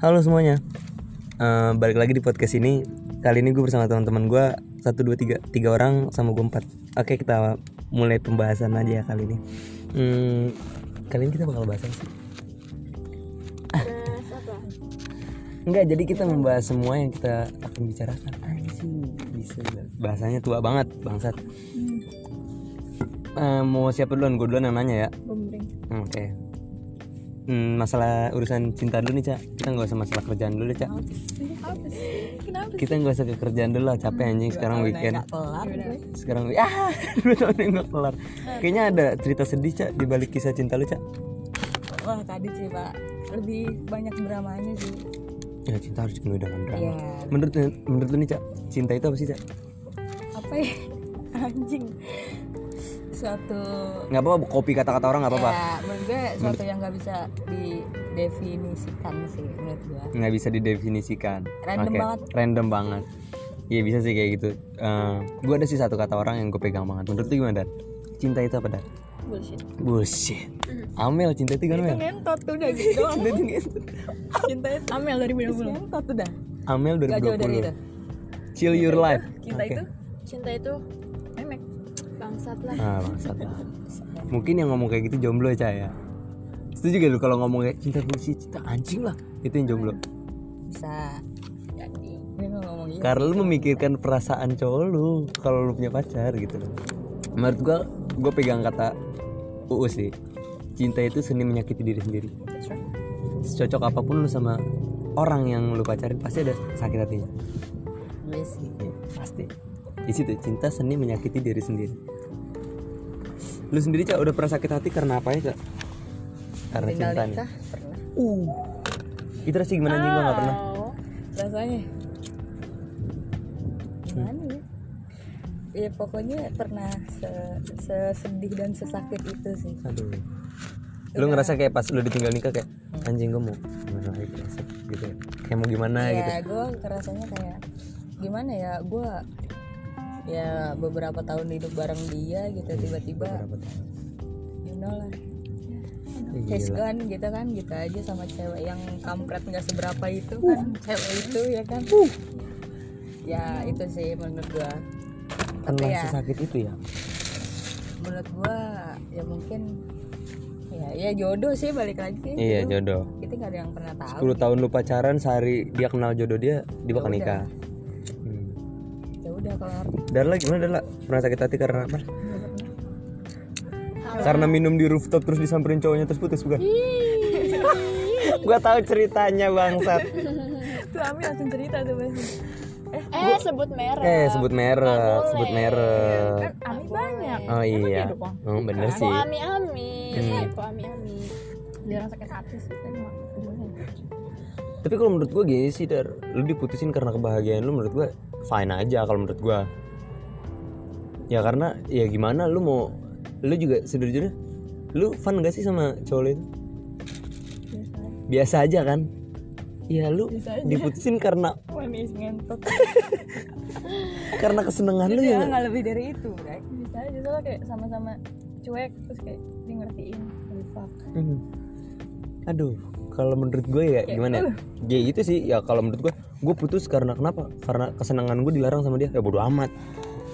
Halo semuanya, Eh, balik lagi di podcast ini. Kali ini gue bersama teman-teman gue satu dua tiga tiga orang sama gue empat. Oke kita mulai pembahasan aja ya kali ini. Hmm, kali ini kita bakal bahas apa sih? Bahas apa? Enggak, jadi kita membahas semua yang kita akan bicarakan. Anjing, bisa bahasanya tua banget, bangsat. Eh, mau siapa duluan? Gue duluan yang nanya ya. Oke. Hmm, masalah urusan cinta dulu nih, Cak. Kita nggak usah masalah kerjaan dulu, Cak. Kenapa? Kita nggak usah ke kerjaan dulu lah, capek anjing sekarang weekend. Sekarang ah, dua tahun yang nggak kelar. Kayaknya ada cerita sedih, Cak, di balik kisah cinta lu, Cak. Wah kadit sih pak Lebih banyak dramanya sih Ya, cinta harus dipenuhi dengan drama. Iya Menurut menurut lu nih, Cak, cinta itu apa sih, Cak? Apa ya Anjing Suatu Nggak apa-apa, kopi kata-kata orang nggak apa-apa. Ya menurut gue Suatu yang gak bisa didefinisikan sih Menurut gue Nggak bisa didefinisikan. Random Oke, banget. Random banget. Iya bisa sih kayak gitu. Eh, gue ada sih satu kata orang yang gue pegang banget. Menurut lu gimana, Dan? Cinta itu apa, Dan? Bullshit Bullshit. Amel, cinta itu gimana, Mel? Ngentot udah gitu Cinta itu gitu. Cinta itu Amel dari Ngentot udah Amel Gak jauh dari 2020. itu Chill your life. Cinta itu Cinta itu Bangsat lah Ah, bangsat lah. Mungkin yang ngomong kayak gitu jomblo ya, Cak, ya. Setuju gak lu kalau ngomong kayak cinta bullshit, cinta anjing lah. Itu yang jomblo. Bisa Jadi ngomong gitu Karena lu memikirkan perasaan cowok lu kalau lu punya pacar gitu. Menurut gua gua pegang kata UU sih. Cinta itu seni menyakiti diri sendiri. Secocok apa pun lu sama orang yang lu pacarin pasti ada sakit hatinya. Sih Iya, pasti. Di situ cinta seni menyakiti diri sendiri. Lu sendiri cak udah pernah sakit hati karena apa ya cak? Karena Tinggal cinta nih. Pernah Uh. Itu rasanya gimana anjing gua gak pernah. rasanya gimana ya ya pokoknya pernah se sesedih dan sesakit itu sih Aduh. Lu ngerasa kayak pas lu ditinggal nikah kayak anjing gua mau kayak gitu ya. Kayak mau gimana gitu. ya gue rasanya kayak gimana ya gue ya beberapa tahun hidup bareng dia gitu tiba-tiba Berapa tahun? you know lah He's gila. gone gitu kan gitu aja sama cewek yang kampret nggak seberapa itu kan cewek itu ya kan ya itu sih menurut gua tapi ya sesakit itu ya? menurut gua ya mungkin ya ya jodoh sih balik lagi Iya jodoh. kita nggak ada yang pernah tahu 10 tahun lu pacaran sehari dia kenal jodoh dia dia bakal Ya nikah. Udah kelar Darla gimana Darla? Pernah sakit hati karena apa? Karena minum di rooftop terus disamperin cowoknya terus putus bukan? gua tahu ceritanya bangsat. tuh Ami langsung cerita tuh pasti eh Eh sebut merek. Eh sebut merek, sebut merek. kan Ami banyak Oh iya. Oh, bener sih. Ami ami. Hmm. Ami ami. dia orang sakit hati sih Tapi kalau menurut gua gini sih Dar, lu diputusin karena kebahagiaan lu menurut gua fine aja kalau menurut gua. Ya karena ya gimana lu mau lu juga sejujurnya lu fun gak sih sama cowok itu? Biasa aja kan? Ya lu diputusin karena karena kesenangan lu ya. nggak lebih dari itu Bray. bisa aja soalnya kayak sama-sama cuek terus kayak dia ngertiin Hmm. Aduh, kalau menurut gue ya gimana ya? Ya itu sih ya kalau menurut gue, gue putus karena kenapa? Karena kesenangan gue dilarang sama dia. Ya bodo amat.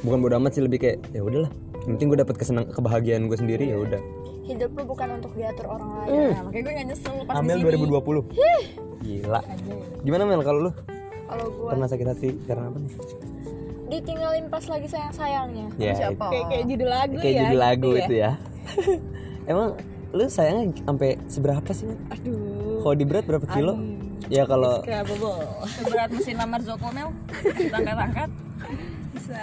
Bukan bodo amat sih lebih kayak ya udahlah. Yang penting gue dapat kesenang kebahagiaan gue sendiri ya udah. Hidup lu bukan untuk diatur orang lain. Hmm. nah, makanya gue nggak nyesel pas Amel di sini 2020. Gila. aja ya. Gimana Mel kalau lu Kalau gua pernah sakit hati karena apa nih? ditinggalin pas lagi sayang sayangnya. Ya, siapa kayak kayak judul lagu kayak ya judul lagu gitu itu ya. Emang lu sayangnya sampai seberapa sih? Aduh Kalau di berat berapa kilo? Ya kalau seberat mesin lamar Zoko Mel kita angkat-angkat bisa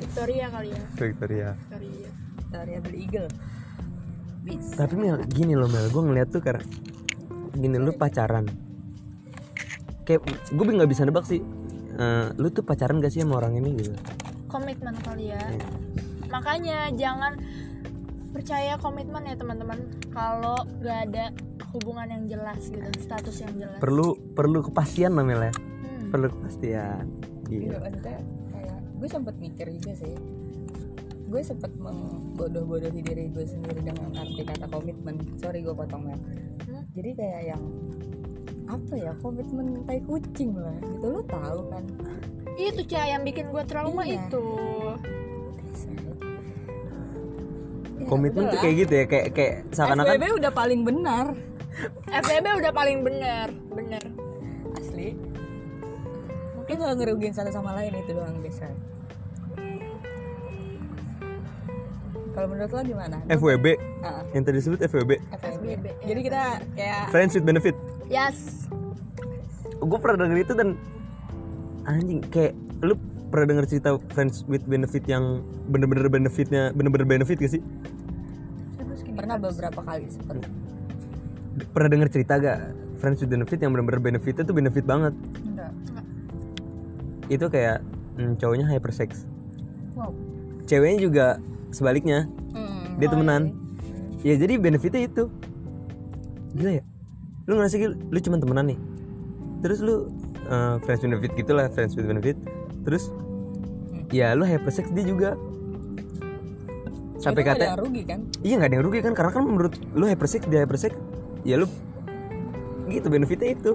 Victoria kali ya. Victoria. Victoria. dari Abel Eagle bisa Tapi Mel, gini loh Mel, gue ngeliat tuh karena gini lu pacaran. Kayak gue nggak bisa nebak sih. Eh, lu tuh pacaran gak sih sama orang ini gitu? Komitmen kali ya. Makanya jangan percaya komitmen ya teman-teman. Kalau gak ada hubungan yang jelas gitu, status yang jelas. Perlu perlu kepastian lah Mel ya. Hmm. Perlu kepastian. Iya, kayak gue sempet mikir juga sih gue sempet membodoh-bodohi diri gue sendiri dengan arti kata komitmen sorry gue potong Mel Hmm? jadi kayak yang apa ya komitmen tai kucing lah gitu lo tahu kan itu cah yang bikin gue trauma Iya. itu Ya, komitmen tuh kayak gitu ya kayak kayak seakan-akan FWB udah paling benar. FBB udah paling bener bener asli. Mungkin gak ngerugiin satu sama lain itu doang biasa. Kalau menurut lo gimana? FWB Ah, yang tadi disebut FWB FWB. Jadi kita kayak friends with benefit. Yes. Gue pernah denger itu dan anjing kayak lu pernah denger cerita friends with benefit yang bener-bener benefitnya bener-bener benefit gak sih? Pernah beberapa kali seperti pernah denger cerita gak friends with benefit yang bener-bener benefitnya tuh benefit banget? Enggak. Itu kayak hmm, cowoknya hypersex. Wow. Ceweknya juga sebaliknya. Hmm, dia temenan. ya jadi benefitnya itu. Gila ya? Lu ngerasa gila, lu cuma temenan nih? Terus lu uh, friends with benefit gitu lah friends with benefit terus ya lu hypersex dia juga sampai kata rugi kan iya nggak ada yang rugi kan karena kan menurut lu hypersex dia hypersex ya lu gitu benefitnya itu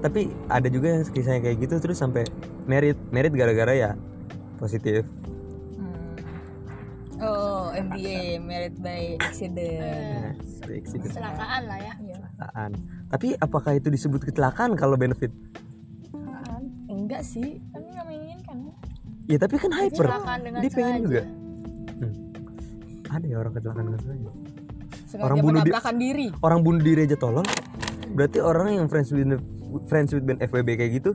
tapi ada juga yang kisahnya kayak gitu terus sampai merit merit gara-gara ya positif oh MBA married by accident accident. kecelakaan lah ya Iya. kecelakaan. Tapi apakah itu disebut kecelakaan kalau benefit? Enggak sih tapi nggak menginginkan Ya tapi kan hyper. Dia pengen sengaja. juga. Hmm. Ada ya orang kecelakaan dengan sengaja. sengaja Orang bunuh di- diri Orang bunuh diri aja tolong. Berarti orang yang friends with friends with ben FWB kayak gitu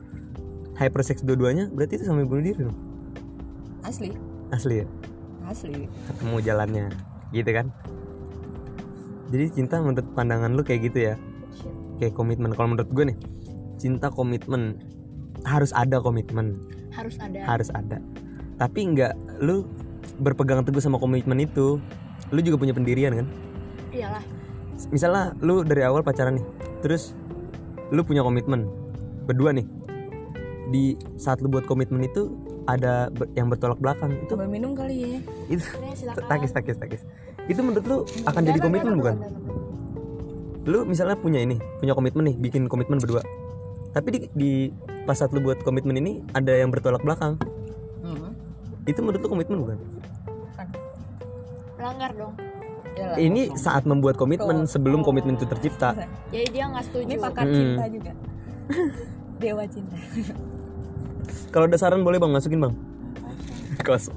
hypersex dua-duanya berarti itu sama bunuh diri dong. asli Asli ya. asli Ketemu jalannya. Gitu kan? Jadi cinta menurut pandangan lu kayak gitu ya. Kayak komitmen. Kalau menurut gue nih, cinta komitmen harus ada komitmen. harus ada. Harus ada. Tapi nggak lu berpegang teguh sama komitmen itu lu juga punya pendirian kan? Iyalah. Misalnya lu dari awal pacaran nih terus lu punya komitmen berdua nih di saat lu buat komitmen itu ada yang bertolak belakang itu coba minum kali ya. Itu silakan. takis takis takis. Itu menurut lu akan jadi komitmen bukan? lu misalnya punya ini punya komitmen nih bikin komitmen berdua tapi di, di pas saat lu buat komitmen ini ada yang bertolak belakang. Hmm. itu menurut lu komitmen bukan? Melanggar dong. Yalah, ini kosong. saat membuat komitmen sebelum komitmen itu tercipta. Jadi dia nggak setuju. Ini pakar Hmm. cinta juga. Dewa cinta. Kalau ada saran boleh bang. Masukin bang. Kosong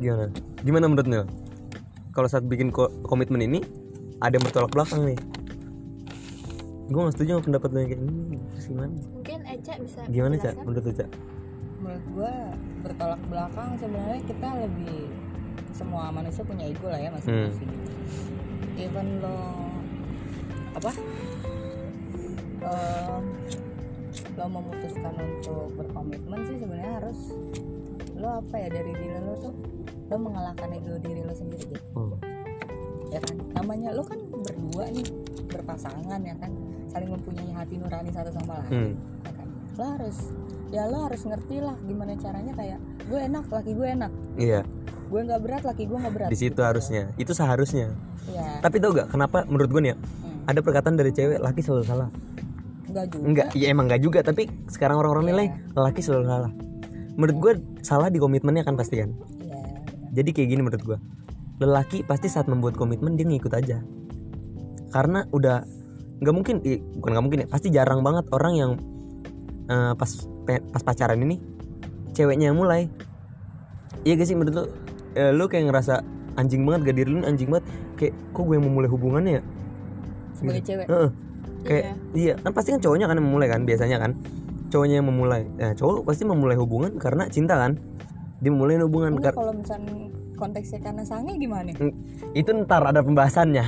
gimana? Gimana menurut Nil kalau saat bikin ko- komitmen ini ada yang bertolak belakang nih gue gak setuju sama pendapat lo yang kayak ini terus gimana? Mungkin Eca bisa gimana cak menjelaskan? menurut lu cak menurut gua bertolak belakang sebenarnya kita lebih semua manusia punya ego lah ya masing-masing. Even lo apa? Em, lo memutuskan untuk berkomitmen sih sebenarnya harus lo apa ya dari diri lo tuh lo mengalahkan ego diri lo sendiri gitu. Oh. ya kan? Namanya lo kan berdua nih berpasangan ya kan saling mempunyai hati nurani satu sama lain. Hmm. ya kan? lo harus ya lo harus ngerti lah gimana caranya kayak gue enak laki gue enak. Iya. Gue nggak berat laki gue nggak berat. Di situ harusnya itu seharusnya. Ya tapi tau gak kenapa menurut gue nih ya Hmm. ada perkataan dari cewek laki selalu salah. Nggak juga. Enggak ya emang enggak juga tapi sekarang orang-orang nilai laki selalu salah. Menurut gue salah di komitmennya kan pasti kan? Ya jadi kayak gini menurut gue lelaki pasti saat membuat komitmen dia ngikut aja. Karena udah nggak mungkin eh, bukan nggak mungkin ya pasti jarang banget orang yang eh, pas pe- pas pacaran ini ceweknya yang mulai. Iya gak sih menurut lu Eh, lu kayak ngerasa anjing banget gak diri lu anjing banget kayak kok gue yang memulai hubungannya ya? Sebagai cewek? Heeh. kayak iya. kan pasti kan cowoknya kan yang memulai kan biasanya kan. Cowoknya yang memulai. Nah cowok pasti memulai hubungan karena cinta kan. Dia memulai hubungan kar- kalau misalnya konteksnya karena sange gimana? Itu ntar ada pembahasannya.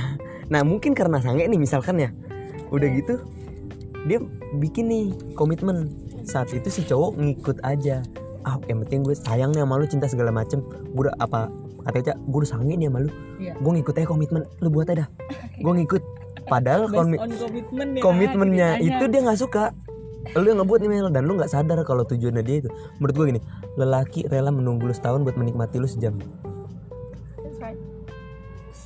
Nah mungkin karena sange nih misalkan ya udah gitu dia bikin nih komitmen. Saat itu si cowok ngikut aja. Ah yang penting gue sayang nih sama lu cinta segala macem. Gue udah apa katanya gue udah sange nih sama lu. Iya. gue ngikut aja komitmen lu buat aja dah. Gue ngikut. Padahal komi- komitmen ya komitmennya itu dia nggak suka. Lu yang ngebuat nih Mel dan lu nggak sadar kalau tujuannya dia itu. Menurut gue gini lelaki rela menunggu lu setahun buat menikmati lu sejam. That's right.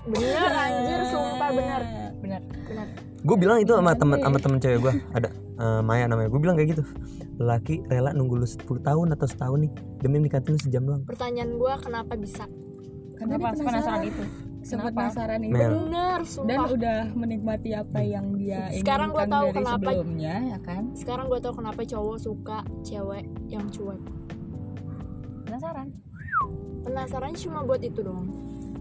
bener anjir sumpah bener benar. Benar gue bilang itu sama temen sama temen cewek gue ada eh, Maya namanya. Gue bilang kayak gitu. Laki rela nunggu lu 10 tahun atau setahun nih demi nikatin lu sejam doang. Pertanyaan gue kenapa bisa? Karena Kenapa? dia penasaran. itu? Sempat Kenapa? penasaran itu. Mel. Bener dan sumpah udah menikmati apa yang dia Sekarang gua inginkan tahu dari kenapa. sebelumnya ya kan? Sekarang gue tau kenapa cowok suka cewek yang cuek. Penasaran. Penasaran cuma buat itu doang.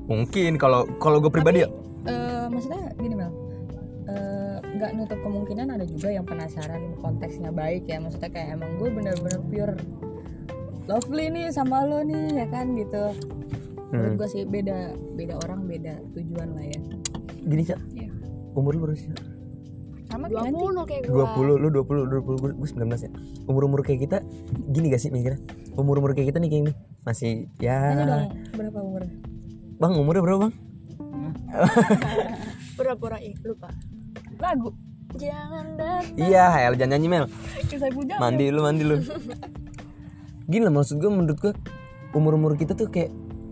Mungkin kalau kalau gue pribadi ya. Eh, maksudnya gini Mel nggak nutup kemungkinan ada juga yang penasaran konteksnya baik ya. Maksudnya kayak emang gue bener-bener pure lovely nih sama lo nih ya kan gitu. Menurut Hmm. gue sih beda beda orang beda tujuan lah ya. Gini cak. Iya. umur lu berapa sih sama 20 kayak gue 20 lu 20 lu 20 gue 19 ya. Umur umur kayak kita gini gak sih mikirnya? Umur umur kayak kita nih kayak ini masih ya dong berapa umurnya? Bang umurnya berapa bang? Pura-pura ih lupa lagu. Jangan datang. Iya Hel jangan nyanyi Mel. Mandi lu mandi lu. Gini lah maksud gue menurut gue umur umur kita tuh kayak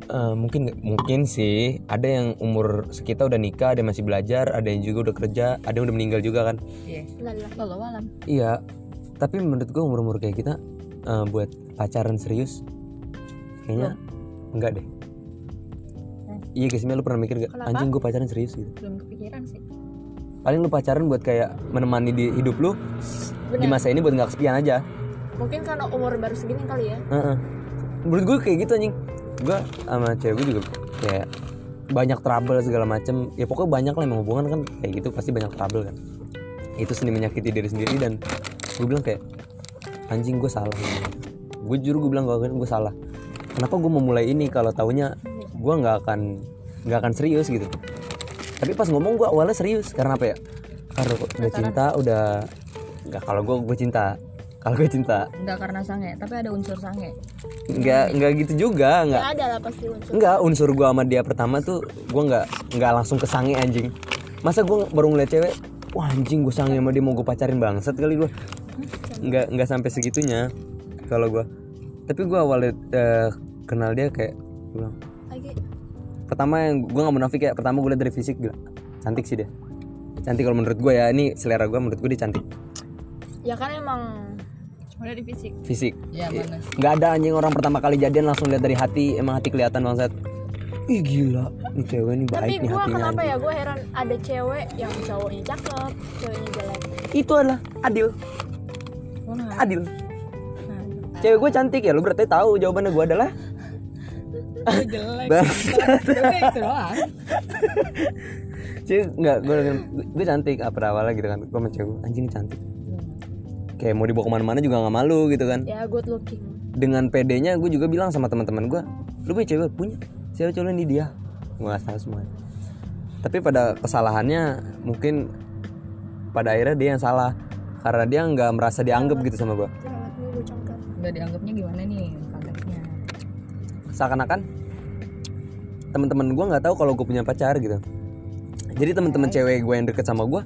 eh, mungkin mungkin sih ada yang umur sekitar udah nikah ada yang masih belajar ada yang juga udah kerja ada yang udah meninggal juga kan? Iya. Lala. alam iya tapi menurut gue umur umur kayak kita eh, buat pacaran serius kayaknya enggak deh. Iya guys Mel lu pernah mikir gak Kenapa? anjing gue pacaran serius gitu. Belum kepikiran sih paling lu pacaran buat kayak menemani di hidup lu di Bener. masa ini buat nggak kesepian aja. Mungkin karena umur baru segini kali ya. Heeh. menurut gue kayak gitu anjing. Gue sama cewek gue juga kayak banyak trouble segala macem. Ya pokoknya banyak lah emang hubungan kan kayak gitu pasti banyak trouble kan. Itu seni menyakiti diri sendiri dan gue bilang kayak anjing gue salah. Gue jujur gue bilang gue gue salah. Kenapa gue memulai ini kalau taunya gue nggak akan nggak akan serius gitu tapi pas ngomong gue awalnya serius karena apa ya? Karena udah cinta udah nggak kalau gue gue cinta. Kalau gue cinta. Nggak karena sange tapi ada unsur sange. Nggak nggak gitu juga nggak. Ada lah pasti unsur. Enggak, unsur gua sama dia pertama tuh gua nggak nggak langsung kesange anjing. Masa gua baru ngeliat cewek, wah anjing gua sange sama dia mau gua pacarin bangsat kali gua. Nggak nggak sampai segitunya kalau gua. Tapi gua awalnya eh, kenal dia kayak bilang, pertama yang gua nggak munafik ya, pertama gua liat dari fisik gila. Cantik sih dia. Cantik kalau menurut gua ya, ini selera gua menurut gua dia cantik. ya kan emang cuma dari fisik Fisik. ya mana Nggak ada anjing orang pertama kali jadian langsung lihat dari hati, emang hati kelihatan bangsat. Ih gila, ini cewek ini tapi baik nih gue hatinya. kenapa anjing. ya gue heran ada cewek yang cowoknya cakep ceweknya jelek Itu adalah adil. mana adil cewek gue cantik ya lu berarti tahu jawabannya gue adalah gue jelek. Itu doang. Nggak gue gue cantik apa awalnya gitu kan gue gue, anjing cantik. Kayak mau dibawa ke mana-mana juga nggak malu gitu kan. Ya good looking. Dengan pedenya gue juga bilang sama teman-teman gue lu punya cewek? Punya. Cewek cewek ini dia. Gue nggak tahu semua tapi pada kesalahannya mungkin pada akhirnya dia yang salah. Karena dia nggak merasa dianggap gitu sama gue nggak dianggapnya gimana nih seakan-akan teman-teman gue nggak tahu kalau gue punya pacar gitu. Jadi teman-teman cewek gue yang deket sama gue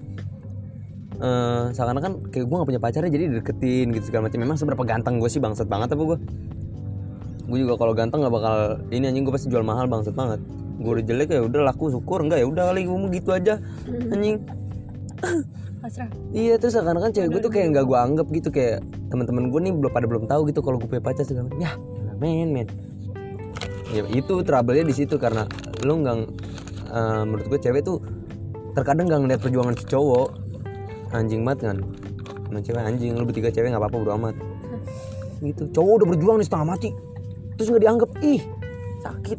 eh seakan-akan kayak gue nggak punya pacarnya jadi deketin gitu segala macam. Memang seberapa ganteng gue sih bangsat banget apa gue gue juga kalau ganteng nggak bakal ini anjing gue pasti jual mahal bangsat banget. Gue udah jelek ya udah laku syukur. Enggak ya udah kali gue mau gitu aja anjing. Pasrah. Iya terus seakan-akan cewek gue tuh kayak nggak gue anggap gitu kayak teman-teman gue nih belum pada belum tahu gitu kalau gue punya pacar segala macam. Ya men men. Ya itu trouble-nya di situ karena lu nggak eh, menurut gue cewek tuh terkadang nggak ngeliat perjuangan si cowok. Anjing banget kan. Emang cewek anjing lu bertiga cewek nggak apa-apa bro amat. Gitu. Cowok udah berjuang nih setengah mati terus nggak dianggap. Ih sakit.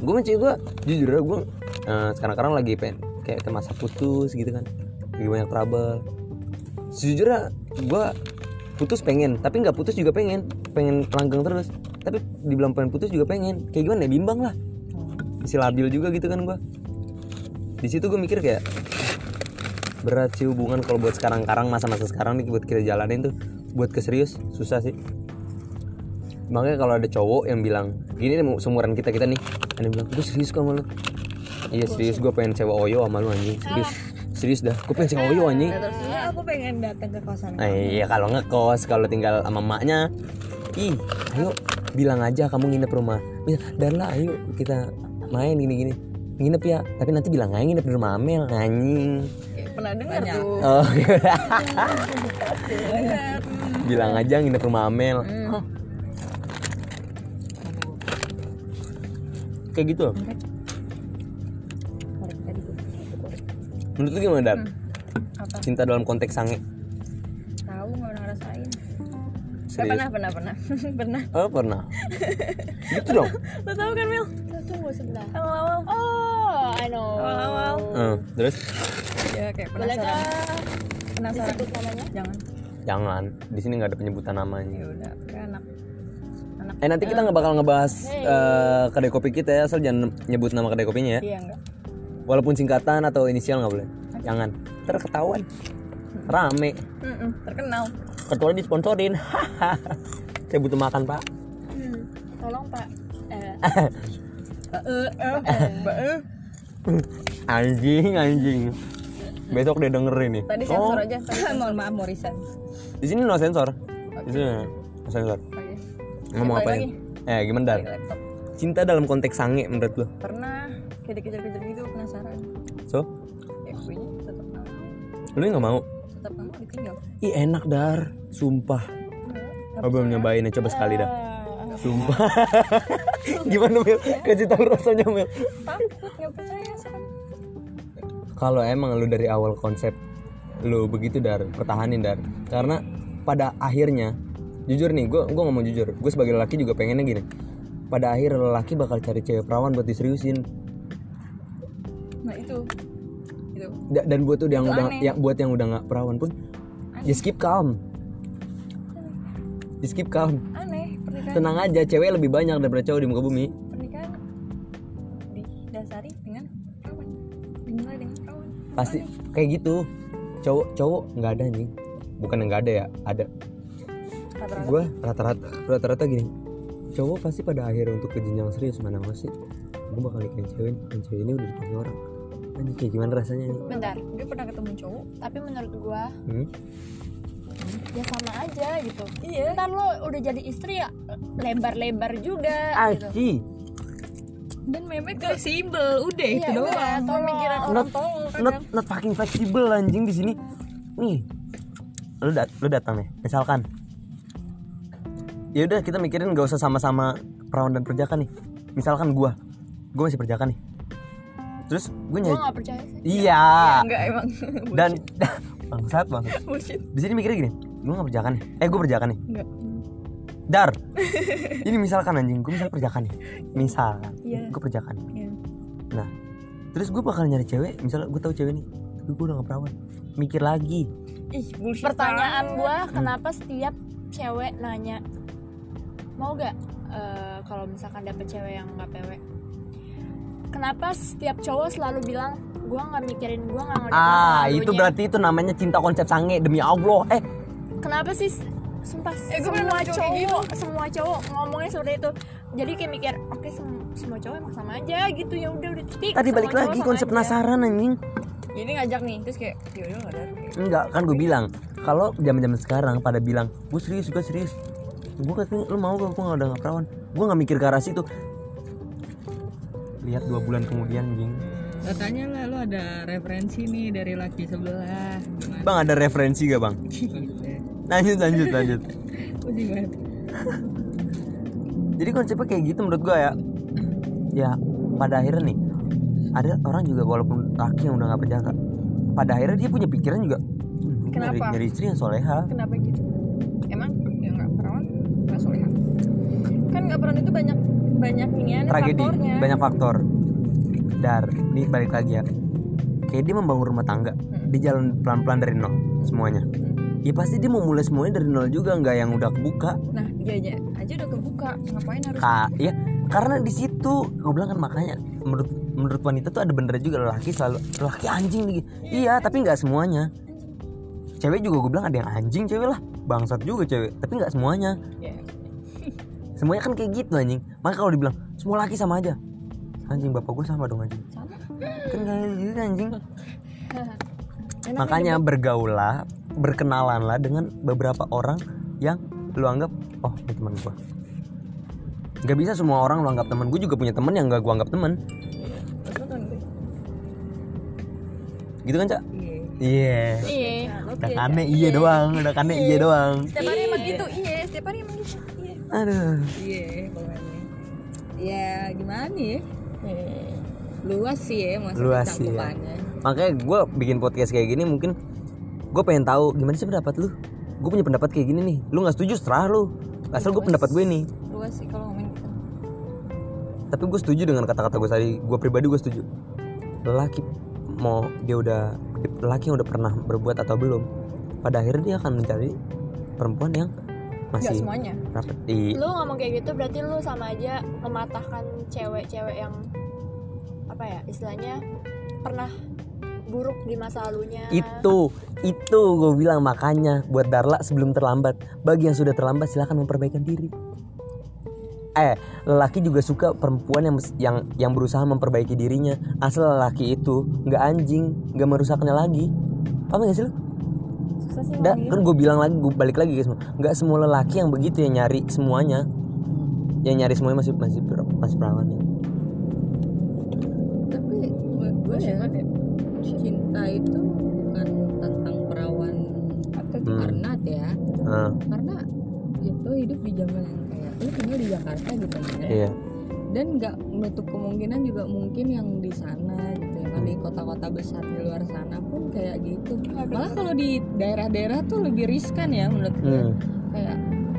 Gue sama cewek gue jujur ya gue eh, sekarang-sekarang lagi pengen kayak ke masa putus gitu kan. Lagi banyak trouble. Sejujurnya gue putus pengen tapi nggak putus juga pengen. Pengen langgeng terus tapi dibilang pengen putus juga pengen. Kayak gimana ya? Bimbang lah. Masih labil juga gitu kan gue di situ gue mikir kayak berat sih hubungan kalau buat sekarang-karang masa-masa sekarang nih buat kita jalanin tuh. Buat keserius susah sih. Makanya kalau ada cowok yang bilang gini nih mau seumuran kita kita nih. Ada bilang gue serius kok sama lu. Iya serius gue pengen cewek oyo sama lu anjing. Serius. Serius dah. Gue pengen cewek oyo anjing. terusnya aku pengen datang ke kosan Eh, iya kalau ngekos kalau tinggal sama emaknya. Ih ayo bilang aja kamu nginep rumah. Bisa dan lah ayo kita main gini gini. Nginep ya tapi nanti bilang aja nginep di rumah Amel anjing. Kayak pernah dengar tuh. Oh bilang aja nginep rumah Amel. Hmm. kayak gitu menurut lu gimana Dar? apa? Cinta dalam konteks sange Serius? pernah pernah pernah. Pernah. Oh pernah. Gitu dong. Lo tahu kan Mil? Tunggu sebentar awal-awal oh I know. Awal-awal. Eh, terus? Ya kayak boleh penasaran. kah penasaran. disebut namanya? Jangan. Jangan. Di sini nggak ada penyebutan namanya. Ya udah kayak anak anak eh nanti kita nggak bakal ngebahas Hey. eh, kedai kopi kita ya asal jangan nyebut nama kedai kopinya ya. Iya enggak walaupun singkatan atau inisial nggak boleh. Jangan. Ntar ketahuan rame. Mm-mm, terkenal. Kecuali disponsorin. Saya butuh makan pak. Hmm, tolong pak. Eh, eh eh eh anjing anjing. Besok dia dengerin nih. Tadi oh, sensor aja. Tadi mohon maaf resign di sini no sensor. Di sini no sensor. Oke. Ngomong apa ya? eh gimana dar? Cinta dalam konteks sange menurut lo pernah kayak dikejar-kejar gitu penasaran. So? Ya gue tetap mau. Lu nggak mau tetap ih enak dar. Sumpah. Oh, belum nyobain ya coba sekali dah. ah, sumpah. Gimana Mel kasih tahu rasanya Mel takut nggak percaya sekarang kalau emang lu dari awal konsep lu begitu dar pertahanin dar. Karena pada akhirnya jujur nih gue gue ngomong jujur gue sebagai lelaki juga pengennya gini. Pada akhir lelaki bakal cari cewek perawan buat diseriusin. Nah itu dan buat tuh yang Itu udah aneh. yang buat yang udah nggak perawan pun just keep calm. Just keep calm. Aneh pernikahan. Tenang aja cewek lebih banyak daripada cowok di muka bumi. Pernikahan didasari dengan kawan dimulai dengan kawan pasti kayak gitu. Cowok cowok nggak ada nih bukan yang nggak ada ya ada. Gue rata-rata rata-rata gini. Cowok pasti pada akhirnya untuk ke jenjang serius mana mau sih. Gue bakal nikahin cewek dan cewek ini udah dipakai orang Anjing kayak gimana rasanya nih bentar gue pernah ketemu cowok tapi menurut gua hmm? ya sama aja gitu. Iya. Ntar lo udah jadi istri ya lebar-lebar juga gitu. Aci dan memek fleksibel udah itu Iya, doang. udah, tolong. pemikiran orang not, tolong. not, not fucking fleksibel anjing di sini. Nih. Lu dat lu datang nih misalkan. Ya udah kita mikirin gak usah sama-sama perawan dan perjaka nih. Misalkan gua. Gua masih perjaka nih terus gue nyari nggak percaya sih. Iya. Enggak emang. Dan bangsat bangsat bullshit. Di sini mikirnya gini gue nggak perjaka nih. Eh gue perjaka nih. Enggak. Dar ini misalkan anjing gue misal perjaka nih. Misal Iya. gue perjaka nih Iya. nah terus gue bakal nyari cewek misalnya gue tahu cewek nih tapi gue udah gak perawan. Mikir lagi. Ih bullshit pertanyaan banget. gua kenapa setiap cewek nanya? Mau gak eh, kalau misalkan dapet cewek yang nggak PW kenapa setiap cowok selalu bilang gua nggak mikirin gua nggak ngerti ah lalunya." itu berarti itu namanya cinta konsep sange demi allah. Eh kenapa sih? Sumpah Eh, pernah semua cowok cowok semua cowok ngomongnya seperti itu. Jadi kayak mikir oke sem- semua cowok emang sama aja gitu. Ya udah udah speak tadi balik lagi konsep aja. penasaran anjing. Jadi ngajak nih terus kayak yaudah nggak ada. Enggak kan gue bilang kalau zaman zaman sekarang pada bilang gue serius gue serius. Gue katanya lu mau gak? Gue gak udah gak perawan. Gue gak mikir ke arah situ lihat dua bulan kemudian anjing katanya lah lo ada referensi nih dari laki sebelah. Gimana bang ada referensi gak bang? Lanjut lanjut lanjut. Banget jadi konsepnya kayak gitu menurut gua ya. Ya pada akhirnya nih ada orang juga walaupun laki yang udah nggak perjaka pada akhirnya dia punya pikiran juga "Hmm, nyari, Kenapa? nyari istri yang soleha. Kenapa gitu? Emang yang nggak perawan nggak soleha? Kan nggak perawan itu banyak banyak ini tragedi faktornya. banyak faktor. Dar nih balik lagi ya. Kayak dia membangun rumah tangga dia jalan pelan pelan dari nol semuanya. Ya pasti dia mau mulai semuanya dari nol juga nggak yang udah kebuka. Nah iya aja aja udah kebuka ngapain harus Ka ya karena di situ gue bilang kan makanya menurut menurut wanita tuh ada bener juga lelaki selalu lelaki anjing nih iya tapi nggak semuanya. Cewek juga gue bilang ada yang anjing cewek lah. Bangsat juga cewek tapi nggak semuanya. Ya semuanya kan kayak gitu anjing. Maka kalau dibilang semua laki sama aja. Anjing bapak gue sama dong anjing. Sama. Kan kayak gitu anjing. Enak makanya bergaulah berkenalanlah dengan beberapa orang yang lu anggap oh ini teman gua. Nggak bisa semua orang lu anggap teman. Gue juga punya teman yang gak gua anggap teman. Gue gitu kan cak? Iya. iya. Iya. Udah kane iya doang. Udah kane iya doang. Setiap hari emang gitu. Iya setiap hari emang gitu. iya aduh. Iya, pokoknya. Ya gimana ya? Luas sih ya maksudnya Luas sih, ya. makanya gue bikin podcast kayak gini mungkin gue pengen tahu gimana sih pendapat lu? Gue punya pendapat kayak gini nih. Lu nggak setuju seterah lu. Asal gue pendapat gue nih Luas sih kalau ngomongin gitu. tapi gue setuju dengan kata-kata gue tadi. Gue pribadi gue setuju. Lelaki mau dia udah lelaki yang udah pernah berbuat atau belum pada akhirnya dia akan mencari perempuan yang nggak masih semuanya. rapat di lu ngomong kayak gitu berarti lu sama aja mematahkan cewek-cewek yang apa ya istilahnya pernah buruk di masa lalunya. Itu itu gue bilang. Makanya buat Darla sebelum terlambat bagi yang sudah terlambat silahkan memperbaikan diri. Eh lelaki juga suka perempuan yang yang yang berusaha memperbaiki dirinya. Asal lelaki itu nggak anjing nggak merusaknya lagi. Paham gak sih lu Susah sih Nggak, ngomongin. kan gue bilang lagi gue balik lagi guys nggak semua lelaki yang begitu yang nyari semuanya yang nyari semuanya masih masih masih perawan ya. Tapi gue ya cinta itu bukan tentang perawan atau Hmm. karena ya. Nah, Karena ya lo hidup di zaman yang kayak lo tinggal di Jakarta gitu ya. iya dan nggak menutup kemungkinan juga mungkin yang di sana gitu ya kan di kota-kota besar di luar sana pun kayak gitu. Malah kalau di daerah-daerah tuh lebih riskan ya menurut gue hmm. kayak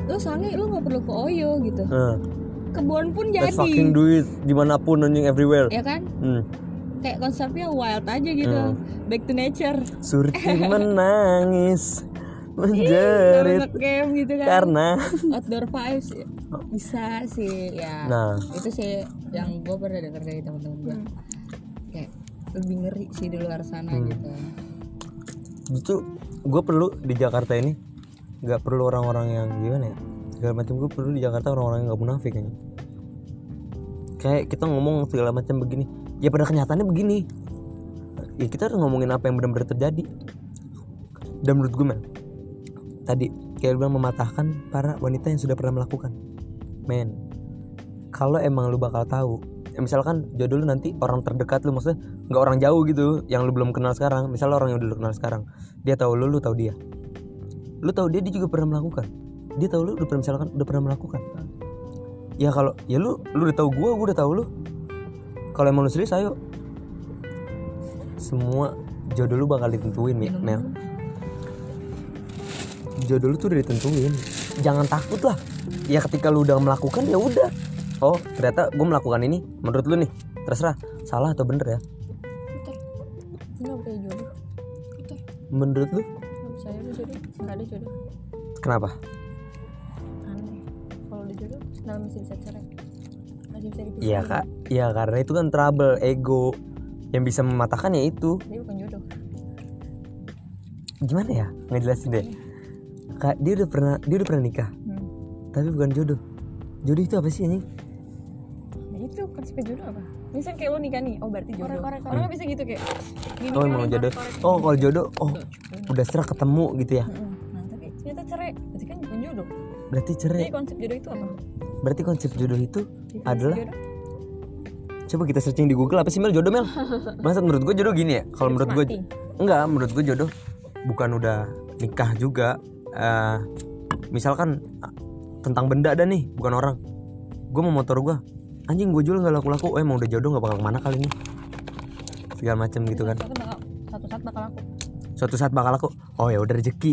lo sange lo nggak perlu ke Oyo gitu. Nah, kebun pun let's jadi. fucking do it di mana pun anjing everywhere. Ya kan? Hmm. kayak konsepnya wild aja gitu. Hmm. back to nature. Surti menangis menjerit game gitu kan. karena outdoor vibes. Ya. bisa sih ya. Nah. Itu sih yang gue pernah denger dari teman-teman gue kayak lebih ngeri sih di luar sana Hmm. gitu. Itu gue perlu di Jakarta ini nggak perlu orang-orang yang gimana ya segala macam. Gue perlu di Jakarta orang-orang yang nggak munafik kayaknya kayak kita ngomong segala macam begini ya pada kenyataannya begini. Ya kita harus ngomongin apa yang benar-benar terjadi. Dan menurut gue men tadi kayak bilang mematahkan para wanita yang sudah pernah melakukan. Men kalau emang lu bakal tahu ya misalkan jodoh lu nanti orang terdekat lu maksudnya nggak orang jauh gitu yang lu belum kenal sekarang. Misalnya orang yang udah lu kenal sekarang dia tahu lu lu tahu dia. Lu tahu dia dia juga pernah melakukan. Dia tahu lu udah pernah misalkan udah pernah melakukan. Ya kalau ya lu lu udah tahu gua gua udah tahu lu. Kalau emang lu serius ayo. Semua jodoh lu bakal ditentuin Mi- Mel. jodoh lu tuh udah ditentuin. Jangan takut lah. Ya ketika lu udah melakukan ya udah oh ternyata gue melakukan ini. Menurut lu nih terserah. Salah atau bener ya? Nggak jodoh? Menurut lu? Nggak bisa ada jodoh. Nggak ada jodoh. Kenapa? Aneh. Kalau ada jodoh kenapa masih bisa cerai? Masih bisa dipisah? Iya kak, ya karena itu kan trouble, ego. Yang bisa mematahkan ya itu. dia bukan jodoh. Gimana ya? Ngejelasin deh. Kak, dia udah pernah dia udah pernah nikah, hmm. tapi bukan jodoh. Jodoh itu apa sih anjing? Itu konsep jodoh apa misal kayak lo nikah nih oh berarti jodoh Korek-korek. orang kan bisa gitu kayak gini Oh kan nih, jodoh. korek-korek. Oh kalau jodoh, oh udah serah ketemu gitu ya. Nah tapi ternyata cerai berarti kan bukan jodoh Berarti cerai. jadi konsep jodoh itu apa Berarti konsep jodoh itu Definisi adalah jodoh? coba kita searching di Google apa sih Mel jodoh Mel? Masa menurut gue jodoh gini ya? Kalau menurut gue enggak, menurut gue jodoh bukan udah nikah juga. Eh, misalkan tentang benda ada nih, bukan orang. Gue mau motor gue, anjing gue jual nggak laku-laku. Oh, emang udah jodoh nggak bakal ke mana kali ini? Segala macam gitu kan. Suatu satu saat bakal aku Suatu saat bakal laku. Oh ya udah rezeki.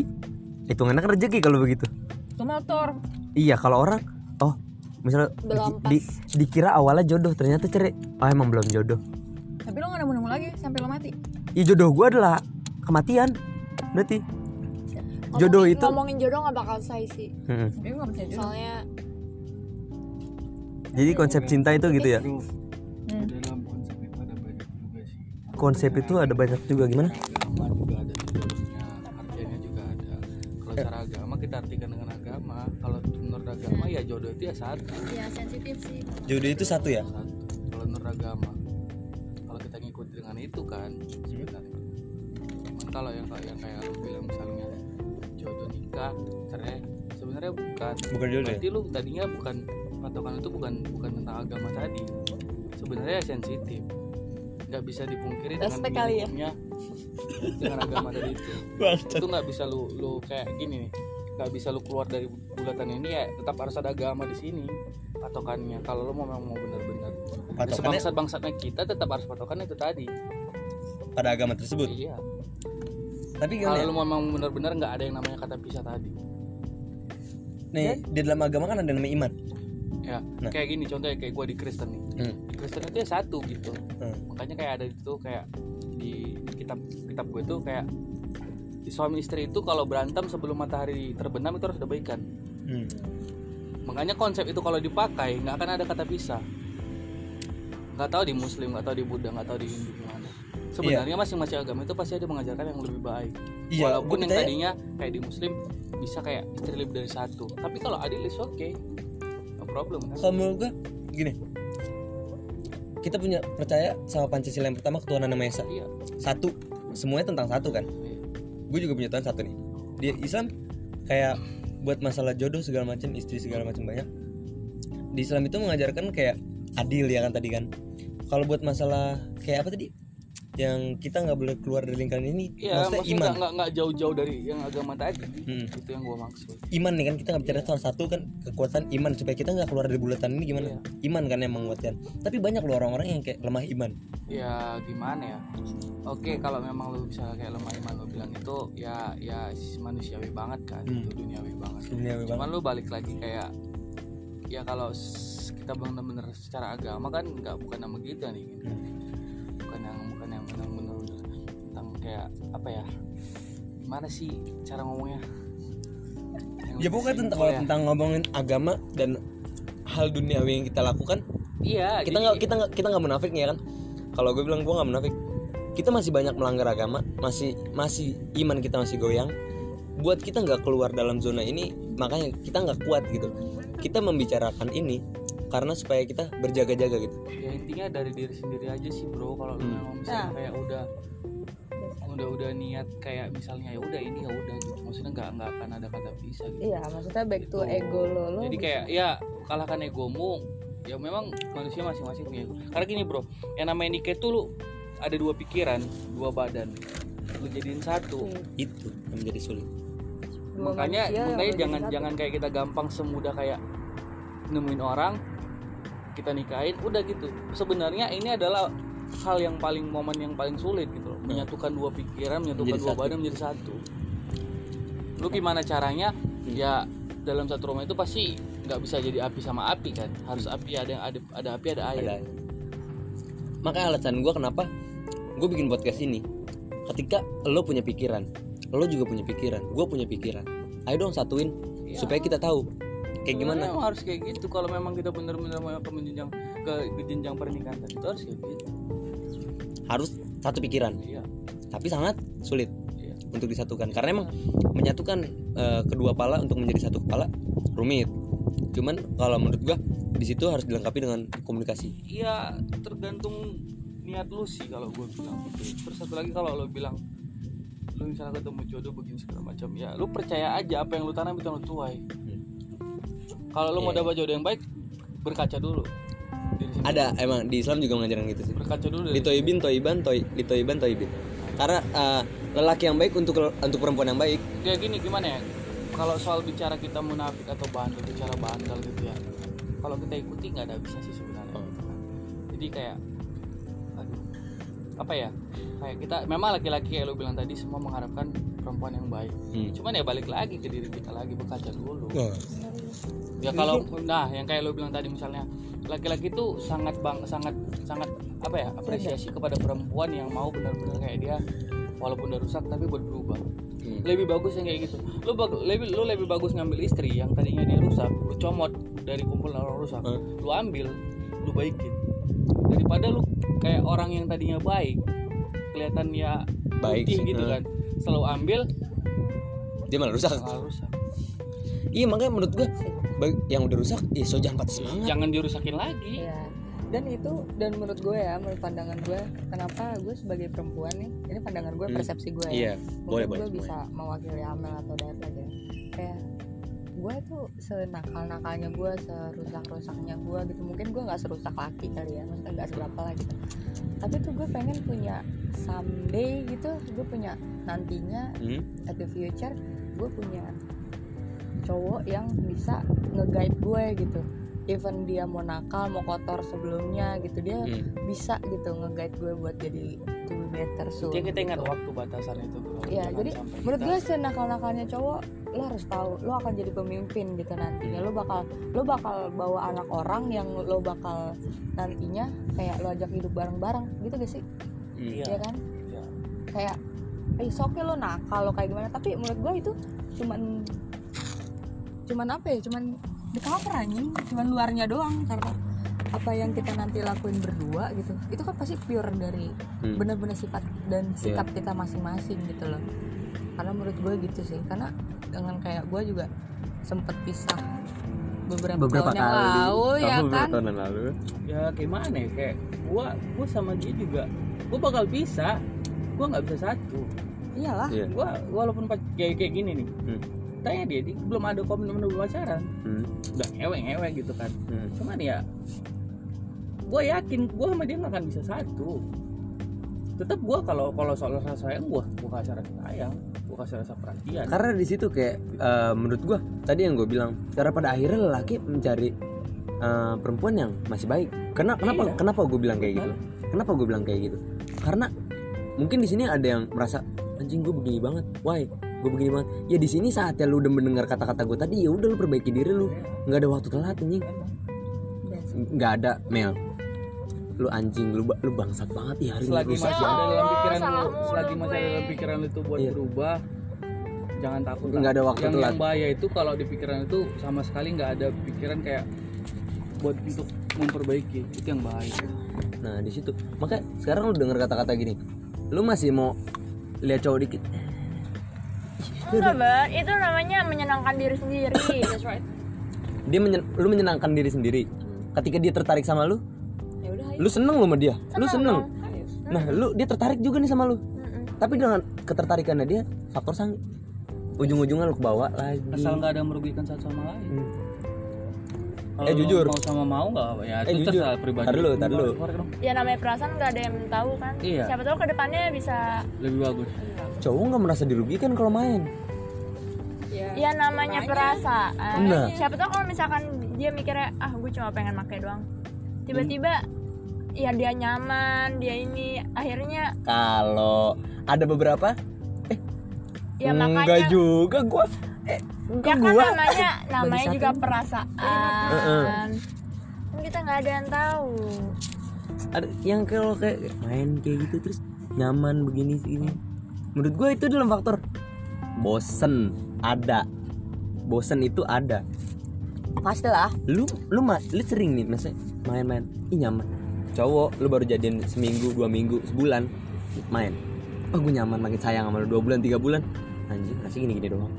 Hitungannya kan rezeki kalau begitu. ke motor Iya kalau orang, oh misalnya Belum di- di- dikira awalnya jodoh ternyata cerai. Oh emang belum jodoh. tapi lo gak nemu-nemu lagi sampai lo mati Ya jodoh gue adalah kematian. Berarti Ngomongin- Jodoh itu- ngomongin jodoh nggak bakal say sih gak jodoh soalnya Jadi konsep cinta itu gitu ya. Hmm. dalam konsep itu ada banyak juga sih Konsep itu ada banyak juga gimana? agama juga ada jodohnya artinya juga ada kalau secara agama kita artikan dengan agama kalau menurut agama ya jodoh itu ya satu ya sensitif sih Jodoh itu satu ya? satu kalau menurut agama kalau kita ngikut dengan itu kan sebenarnya cuman kalau yang kayak yang kayak lu bilang misalnya jodoh nikah cerai sebenarnya bukan Bukan jodoh ya? berarti lu tadinya bukan patokan itu bukan bukan tentang agama tadi sebenarnya sensitif nggak bisa dipungkiri dengan kali ya. dengan agama tadi itu itu nggak bisa lu lu kayak gini nih nggak bisa lu keluar dari bulatan ini ya tetap harus ada agama di sini patokannya kalau lu mau memang mau benar-benar sebangsat bangsatnya kita tetap harus patokannya itu tadi pada agama tersebut. iya Tapi kalau gimana? ya? lu memang benar-benar nggak ada yang namanya kata pisah tadi Nih, di dalam agama kan ada namanya iman. Ya Nah. kayak gini contohnya kayak gue di Kristen nih. Hmm. di Kristen itu ya satu gitu. Hmm. makanya kayak ada itu kayak di kitab kitab gue tuh kayak di suami istri itu kalau berantem sebelum matahari terbenam itu harus ada baikan. Hmm. makanya konsep itu kalau dipakai nggak akan ada kata pisah. Nggak tahu di muslim nggak tahu di buddha nggak tahu di hindu gimana. Sebenarnya masing-masing agama itu pasti ada mengajarkan yang lebih baik. Iya, walaupun yang tadinya kayak di muslim bisa kayak istri lebih dari satu. Tapi kalau adil is oke no problem. Kan kalau menurut gua gini. Kita punya percaya sama pancasila yang pertama ketuhanan nama esa. Iya. Satu. Semuanya tentang satu kan? Iya. gue juga punya Tuhan satu nih. Di Islam kayak buat masalah jodoh segala macam istri segala macam banyak. Di Islam itu mengajarkan kayak adil ya kan tadi kan? Kalau buat masalah kayak apa tadi yang kita nggak boleh keluar dari lingkaran ini Iya, maksudnya maksudnya iman nggak- nggak jauh-jauh dari yang agama tadi. Hmm. Itu yang gua maksud. iman nih kan kita nggak bicara soal satu kan kekuatan iman supaya kita nggak keluar dari bulatan ini gimana Iya. iman kan yang menguatkan tapi banyak loh orang-orang yang kayak lemah iman Ya gimana ya? Oke, kalau memang lu bisa kayak lemah iman lu bilang itu ya ya manusiawi banget kan, Hmm. itu duniawi banget. dunia Cuman lu balik lagi kayak ya kalau kita benar-benar secara agama kan nggak bukan nama kita nih. gitu. Hmm. Yang benar-benar tentang kayak apa ya? Gimana sih cara ngomongnya? Yang ya pokoknya tentang kalau ya. tentang ngomongin agama dan hal duniawi yang kita lakukan Iya, kita nggak kita nggak kita nggak munafik nih ya kan kalau gue bilang gue nggak munafik kita masih banyak melanggar agama masih masih iman kita masih goyang buat kita nggak keluar dalam zona ini makanya kita nggak kuat gitu kita membicarakan ini karena supaya kita berjaga-jaga gitu. Ya intinya dari diri sendiri aja sih bro kalau lu Hmm. memang misalnya Nah. kayak udah udah udah niat kayak misalnya ya udah ini ya udah gitu. Maksudnya nggak nggak akan ada kata pisah gitu. Iya maksudnya back to Gitu. ego lo lo jadi kayak ya kalahkan egomu. Ya memang manusia masing-masing punya ego. Karena gini bro yang namanya nikah tuh lu ada dua pikiran dua badan. Lu jadiin satu. Itu yang menjadi sulit. Dua makanya makanya jangan satu. jangan kayak kita gampang semudah kayak nemuin orang kita nikahin udah gitu. Sebenarnya ini adalah hal yang paling momen yang paling sulit gitu loh. Menyatukan dua pikiran menyatukan Menjadi dua satu. badan menjadi satu. Lu gimana caranya? Ya dalam satu rumah itu pasti nggak bisa jadi api sama api kan. Harus api ada yang ada ada api ada air. Ada makanya alasan gue kenapa gue bikin podcast ini ketika lo punya pikiran lo juga punya pikiran gue punya pikiran. Ayo dong satuin Iya. supaya kita tahu kayak gimana? Emang harus kayak gitu. Kalau memang kita benar-benar mau ke menjenjang ke, ke jenjang pernikahan tadi itu harus kayak gitu. Harus satu pikiran. Iya. Tapi sangat sulit iya. untuk disatukan. Karena emang menyatukan eh, kedua kepala untuk menjadi satu kepala rumit. Cuman kalau menurut gua di situ harus dilengkapi dengan komunikasi. Iya tergantung niat lu sih kalau gue bilang gitu. Terus satu lagi kalau lo bilang lu misalnya ketemu jodoh begini segala macam ya lu percaya aja apa yang lu tanam itu yang lu tuai. Kalau lu mau Iya. dapat jodoh yang baik berkaca dulu. Ada emang di Islam juga mengajarkan gitu sih Berkaca dulu dari litoibin toiban toy litoiban toibin karena eh, lelaki yang baik untuk untuk perempuan yang baik kayak gini gimana ya? Kalau soal bicara kita munafik atau bandel, bicara bandel gitu ya. Kalau kita ikuti nggak ada bisa sih sebenarnya. Oh. Jadi kayak aduh, apa ya? Kayak kita memang laki-laki kayak lu bilang tadi semua mengharapkan perempuan yang baik. Hmm. Cuman ya balik lagi ke diri kita lagi berkaca dulu. Wah, Ya kalau nah yang kayak lu bilang tadi misalnya laki-laki itu sangat bang sangat sangat apa ya apresiasi kepada perempuan yang mau benar-benar kayak dia walaupun udah rusak tapi buat berubah Hmm. lebih bagus yang kayak gitu lu bag- lebih lu lebih bagus ngambil istri yang tadinya dia rusak lu comot dari kumpulan orang rusak Hmm. lu ambil lu baikin daripada lu kayak orang yang tadinya baik kelihatan ya Baik putih sih, gitu hmm. kan selalu ambil dia malah rusak malah rusak iya makanya menurut gua bag- yang udah rusak ya so jangan patah semangat jangan dirusakin lagi Iya. Dan itu dan menurut gue ya, menurut pandangan gue, kenapa gue sebagai perempuan nih, ini pandangan gue, Hmm. persepsi gue iya ya. boleh Mungkin boleh gue bisa mewakili Amel atau Dayat aja. Kayak gue tuh senakal nakalnya gue serusak rusaknya gue gitu. Mungkin gue nggak serusak laki kali ya maksudnya nggak seberapa lah gitu. Tapi tuh gue pengen punya someday gitu gue punya nantinya Hmm? at the future gue punya cowok yang bisa nge-guide gue gitu even dia mau nakal mau kotor sebelumnya gitu dia Hmm. bisa gitu nge-guide gue buat jadi to be better soon Ya kita ingat gitu. waktu batasan itu. Iya, jadi menurut kita- gue senakal-nakalnya cowok lo harus tahu lo akan jadi pemimpin gitu nantinya lo bakal lo bakal bawa anak orang yang lo bakal nantinya kayak lo ajak hidup bareng-bareng gitu gak sih Iya. ya kan Iya. kayak eh oke lo nakal lo kayak gimana tapi menurut gue itu cuman cuman apa ya cuman di cover anjing. Cuman luarnya doang karena apa yang kita nanti lakuin berdua gitu. Itu kan pasti pure dari Hmm. bener-bener sifat dan sikap kita masing-masing gitu loh. Karena menurut gue gitu sih. Karena dengan kayak gue juga sempet pisah beberapa, beberapa tahun yang kali. lalu ya Kamu kan? tahun yang lalu? Ya gimana ya? Kayak gua gua sama dia juga gua bakal bisa gua nggak bisa satu. Iyalah. Iya. Gua walaupun kayak kayak gini nih. Hmm. Tanya dia, dia belum ada komitmen belum pacaran. Hmm. udah ngewek ngewek gitu kan. Hmm. cuman ya gua yakin gua sama dia nggak akan bisa satu. Tetap gua kalau kalau soal rasa sayang gua gua kasih rasa sayang gua kasih rasa perhatian. Karena di situ kayak eh, menurut gua tadi yang gue bilang karena pada akhirnya lelaki mencari eh, perempuan yang masih baik. Karena kenapa Iya. kenapa gue bilang kayak gitu? Kenapa gue bilang kayak gitu? Karena mungkin di sini ada yang merasa anjing gue begini banget. Why gue begini banget. Ya di sini saatnya lu udah mendengar kata-kata gue tadi ya udah lu perbaiki diri lu. Nggak ada waktu telat anjing. Nggak ada Mel. Lu anjing lu lu bangsat banget ya hari selagi ini rusak masih Ya ada dalam pikiran lu selagi masih ada dalam pikiran lu itu buat Iya. berubah jangan takut. Nggak ada waktu yang, telat. yang bahaya itu kalau di pikiran itu sama sekali nggak ada pikiran kayak buat untuk memperbaiki itu yang bahaya. Nah di situ. Makanya sekarang lu denger kata-kata gini, lu masih mau lihat cowok dikit, Enggak, Bar. Itu namanya menyenangkan diri sendiri. That's right. dia menyen- lu menyenangkan diri sendiri. Ketika dia tertarik sama lu, ya udah ayo lu seneng lu sama dia, lu seneng. dong. Nah lu dia tertarik juga nih sama lu, Mm-mm. tapi dengan ketertarikannya dia faktor sang ujung-ujungnya lu kebawa lagi. asal nggak ada yang merugikan satu sama lain Hmm. Kalau Eh, jujur. mau sama mau nggak ya Eh, itu jujur. terserah pribadi Tar dulu, tar dulu. Ya namanya perasaan nggak ada yang tahu kan. Iya. Siapa tahu ke depannya bisa. lebih bagus Cowok nggak merasa dirugikan kalau main. Ya namanya perasaan. Nah. Siapa tahu kalau misalkan dia mikirnya ah gue cuma pengen pakai doang. Tiba-tiba ya dia nyaman, dia ini akhirnya Kalau ada beberapa, ya enggak makanya juga gua. Eh, ya kan gua. namanya namanya juga perasaan. Kan kita nggak ada yang tahu. ada yang kalau kayak main kayak gitu terus nyaman begini segini. Menurut gue itu dalam faktor bosen ada. Bosen itu ada. Pasti lah lu lu ma- lu sering nih maksudnya main-main. Ih nyaman. Cowok lu baru jadian seminggu dua minggu sebulan main. Oh gue nyaman makin sayang sama lu. Dua bulan tiga bulan. Anjing masih gini gini doang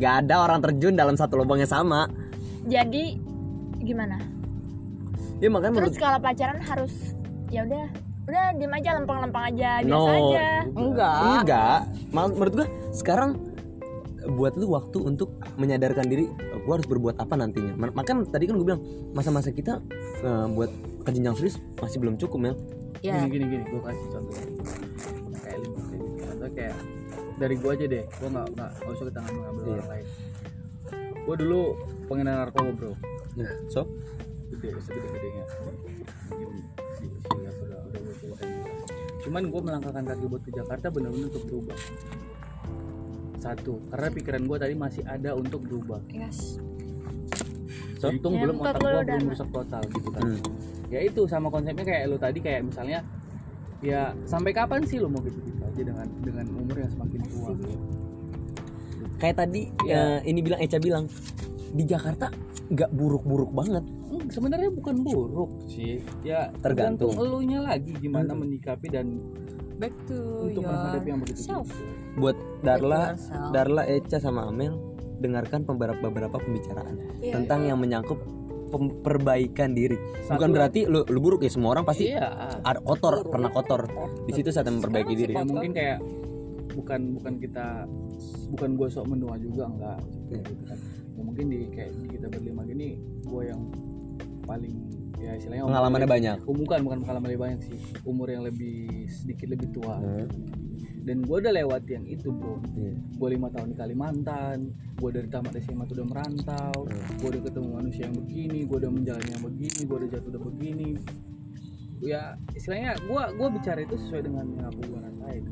nggak ada orang terjun dalam satu lubang yang sama Jadi gimana? ya makanya menurut Terus kalau pacaran harus ya udah udah diem aja lempeng-lempeng aja biasa No. aja. enggak Enggak, Mal- menurut gua sekarang buat lu waktu untuk menyadarkan diri "Oh, gua harus berbuat apa nantinya. Ma- Makanya tadi kan gue bilang masa-masa kita eh, buat ke jenjang serius masih belum cukup ya. ya gini gini gini gue kasih contoh kayak lima kayak gitu contoh kayak dari gue aja deh. Gue nggak nggak nggak usah ke tangan ngambil Iya. orang lain. Gue dulu pengendara narkoba bro. Nah, so? Gede segede gedenya cuman gue melangkahkan kaki buat ke Jakarta benar-benar untuk berubah. Satu karena pikiran gue tadi masih ada untuk berubah. Yes. So? untung belum otak gue udah belum rusak total gitu kan. Hmm. ya itu sama konsepnya kayak lu tadi kayak misalnya ya sampai kapan sih lu mau gitu gitu aja dengan dengan umur yang semakin tua kayak tadi eh, ini bilang Eca bilang di Jakarta nggak buruk-buruk banget. Hmm, sebenarnya bukan buruk sih ya Tergantung. elunya lagi gimana Hmm. menyikapi dan back to untuk your menghadapi yang begitu self. Buat Darla. Darla, Eca sama Amel dengarkan beberapa beberapa pembicaraan Iya. tentang yang menyangkut perbaikan diri. Bukan Satu- berarti lu, lu buruk ya semua orang pasti iya ada kotor, pernah kotor. Di situ saat memperbaiki diri. ya mungkin kayak bukan bukan kita bukan gue sok menua juga enggak gitu kan ya, mungkin di kayak di kita berlima gini gue yang paling ya istilahnya Pengalamannya banyak. Oh, bukan bukan pengalaman lebih banyak sih umur yang lebih sedikit lebih tua Hmm. Dan gue udah lewat yang itu bro Iya. gue lima tahun di Kalimantan gue dari tamat SMA tuh udah merantau Hmm. gue udah ketemu manusia yang begini gue udah menjalani yang begini gue udah jatuh udah begini ya istilahnya gue gua bicara itu sesuai dengan yang apa gue rasain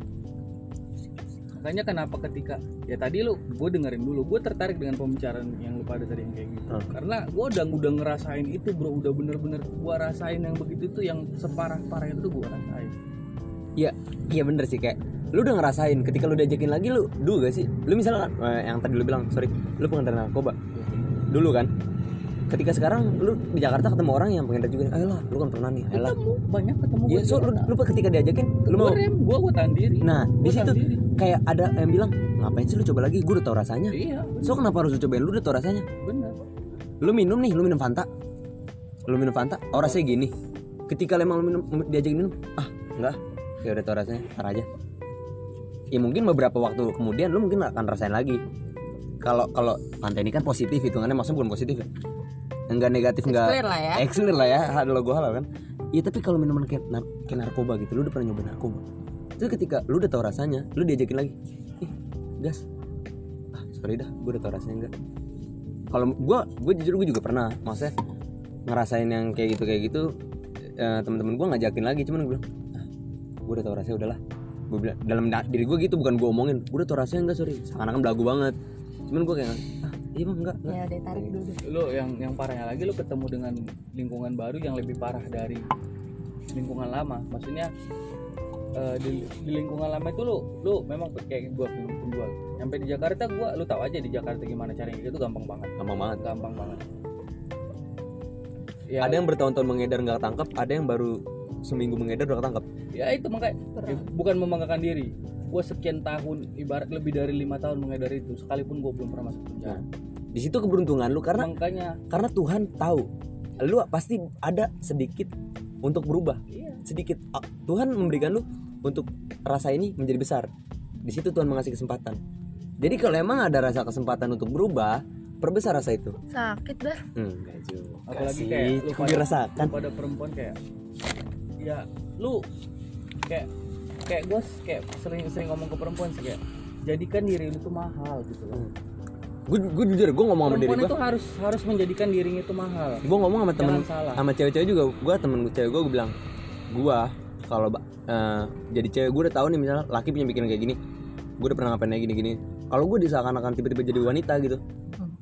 makanya kenapa ketika ya tadi lu gue dengerin dulu gue tertarik dengan pembicaraan yang lu pada tadi yang kayak gitu Hmm. karena gue udah udah ngerasain itu bro udah bener-bener gue rasain yang begitu tuh yang separah parah itu gue rasain Iya, iya bener sih kayak lu udah ngerasain ketika lu diajakin lagi lu dulu gak sih? Lu misalnya eh, yang tadi lu bilang, sorry, lu pengendara narkoba dulu kan? Ketika sekarang lu di Jakarta ketemu orang yang pengendara juga, ayolah, lu kan pernah nih, ayolah. ketemu banyak ketemu gua so lu, lu ketika diajakin, lu Gua mau rem gue gue tahan diri Nah, di Gua situ kayak ada yang bilang, ngapain sih lu coba lagi? Gue udah tau rasanya. iya So kenapa harus lu cobain? Lu udah tau rasanya. benar Lu minum nih, lu minum Fanta. Lu minum Fanta, oh rasanya gini. Ketika lu emang lu minum diajakin minum, ah, enggak. Ya udah tau rasanya, ntar aja. Ya mungkin beberapa waktu kemudian lu mungkin akan rasain lagi. Kalau kalau Fanta ini kan positif hitungannya maksudnya bukan positif ya. Enggak negatif enggak. clear lah ya. Clear lah ya, ada logo halal kan. Iya tapi kalau minuman kayak, nar- kayak narkoba gitu, lu udah pernah nyoba narkoba. Itu ketika lu udah tau rasanya, lu diajakin lagi. Ih, gas. Ah, sorry dah, gue udah tau rasanya enggak. Kalau gua, gue jujur gue juga pernah, maksudnya ngerasain yang kayak gitu kayak gitu. Eh, teman-teman gue ngajakin lagi, cuman gue bilang, ah, gue udah tau rasanya udahlah. Gue bilang dalam da- diri gue gitu bukan gue omongin, gue udah tau rasanya enggak sorry. Seakan-akan belagu banget. Cuman gue kayak, ah, iya bang enggak, enggak. ya deh tarik dulu deh. lu yang yang parahnya lagi lu ketemu dengan lingkungan baru yang lebih parah dari lingkungan lama maksudnya eh, di, di lingkungan lama itu lu lu memang kayak gua penjual sampai di Jakarta gua lu tahu aja di Jakarta gimana caranya itu gampang banget Gampang banget. gampang banget ya, Ada yang bertahun-tahun mengedar nggak ketangkep, ada yang baru seminggu mengedar udah ketangkep. ya itu makanya ya, bukan membanggakan diri. Gua sekian tahun ibarat lebih dari lima tahun mengedar itu. Sekalipun gua belum pernah masuk penjara. Di situ keberuntungan lu karena makanya. karena Tuhan tahu. Lu pasti ada sedikit untuk berubah. Iya. Sedikit. Tuhan memberikan lu untuk rasa ini menjadi besar. Di situ Tuhan mengasih kesempatan. Jadi kalau emang ada rasa kesempatan untuk berubah perbesar rasa itu. Sakit dah. Enggak juga. Apalagi sih kayak lu pada, dirasakan. lu pada perempuan kayak ya lu kayak kayak gue kayak sering sering ngomong ke perempuan sih kayak jadikan diri lu tuh mahal gitu loh. Gue gue jujur gue ngomong sama diri perempuan gue itu harus harus menjadikan dirinya itu mahal. Gue ngomong sama temen sama cewek-cewek juga. Gue temen gue cewek gue gue bilang gue kalau eh, jadi cewek gue udah tahu nih misalnya laki punya pikiran kayak gini gue udah pernah ngapain kayak gini gini. Kalau gue diseakan-akan tiba-tiba jadi wanita gitu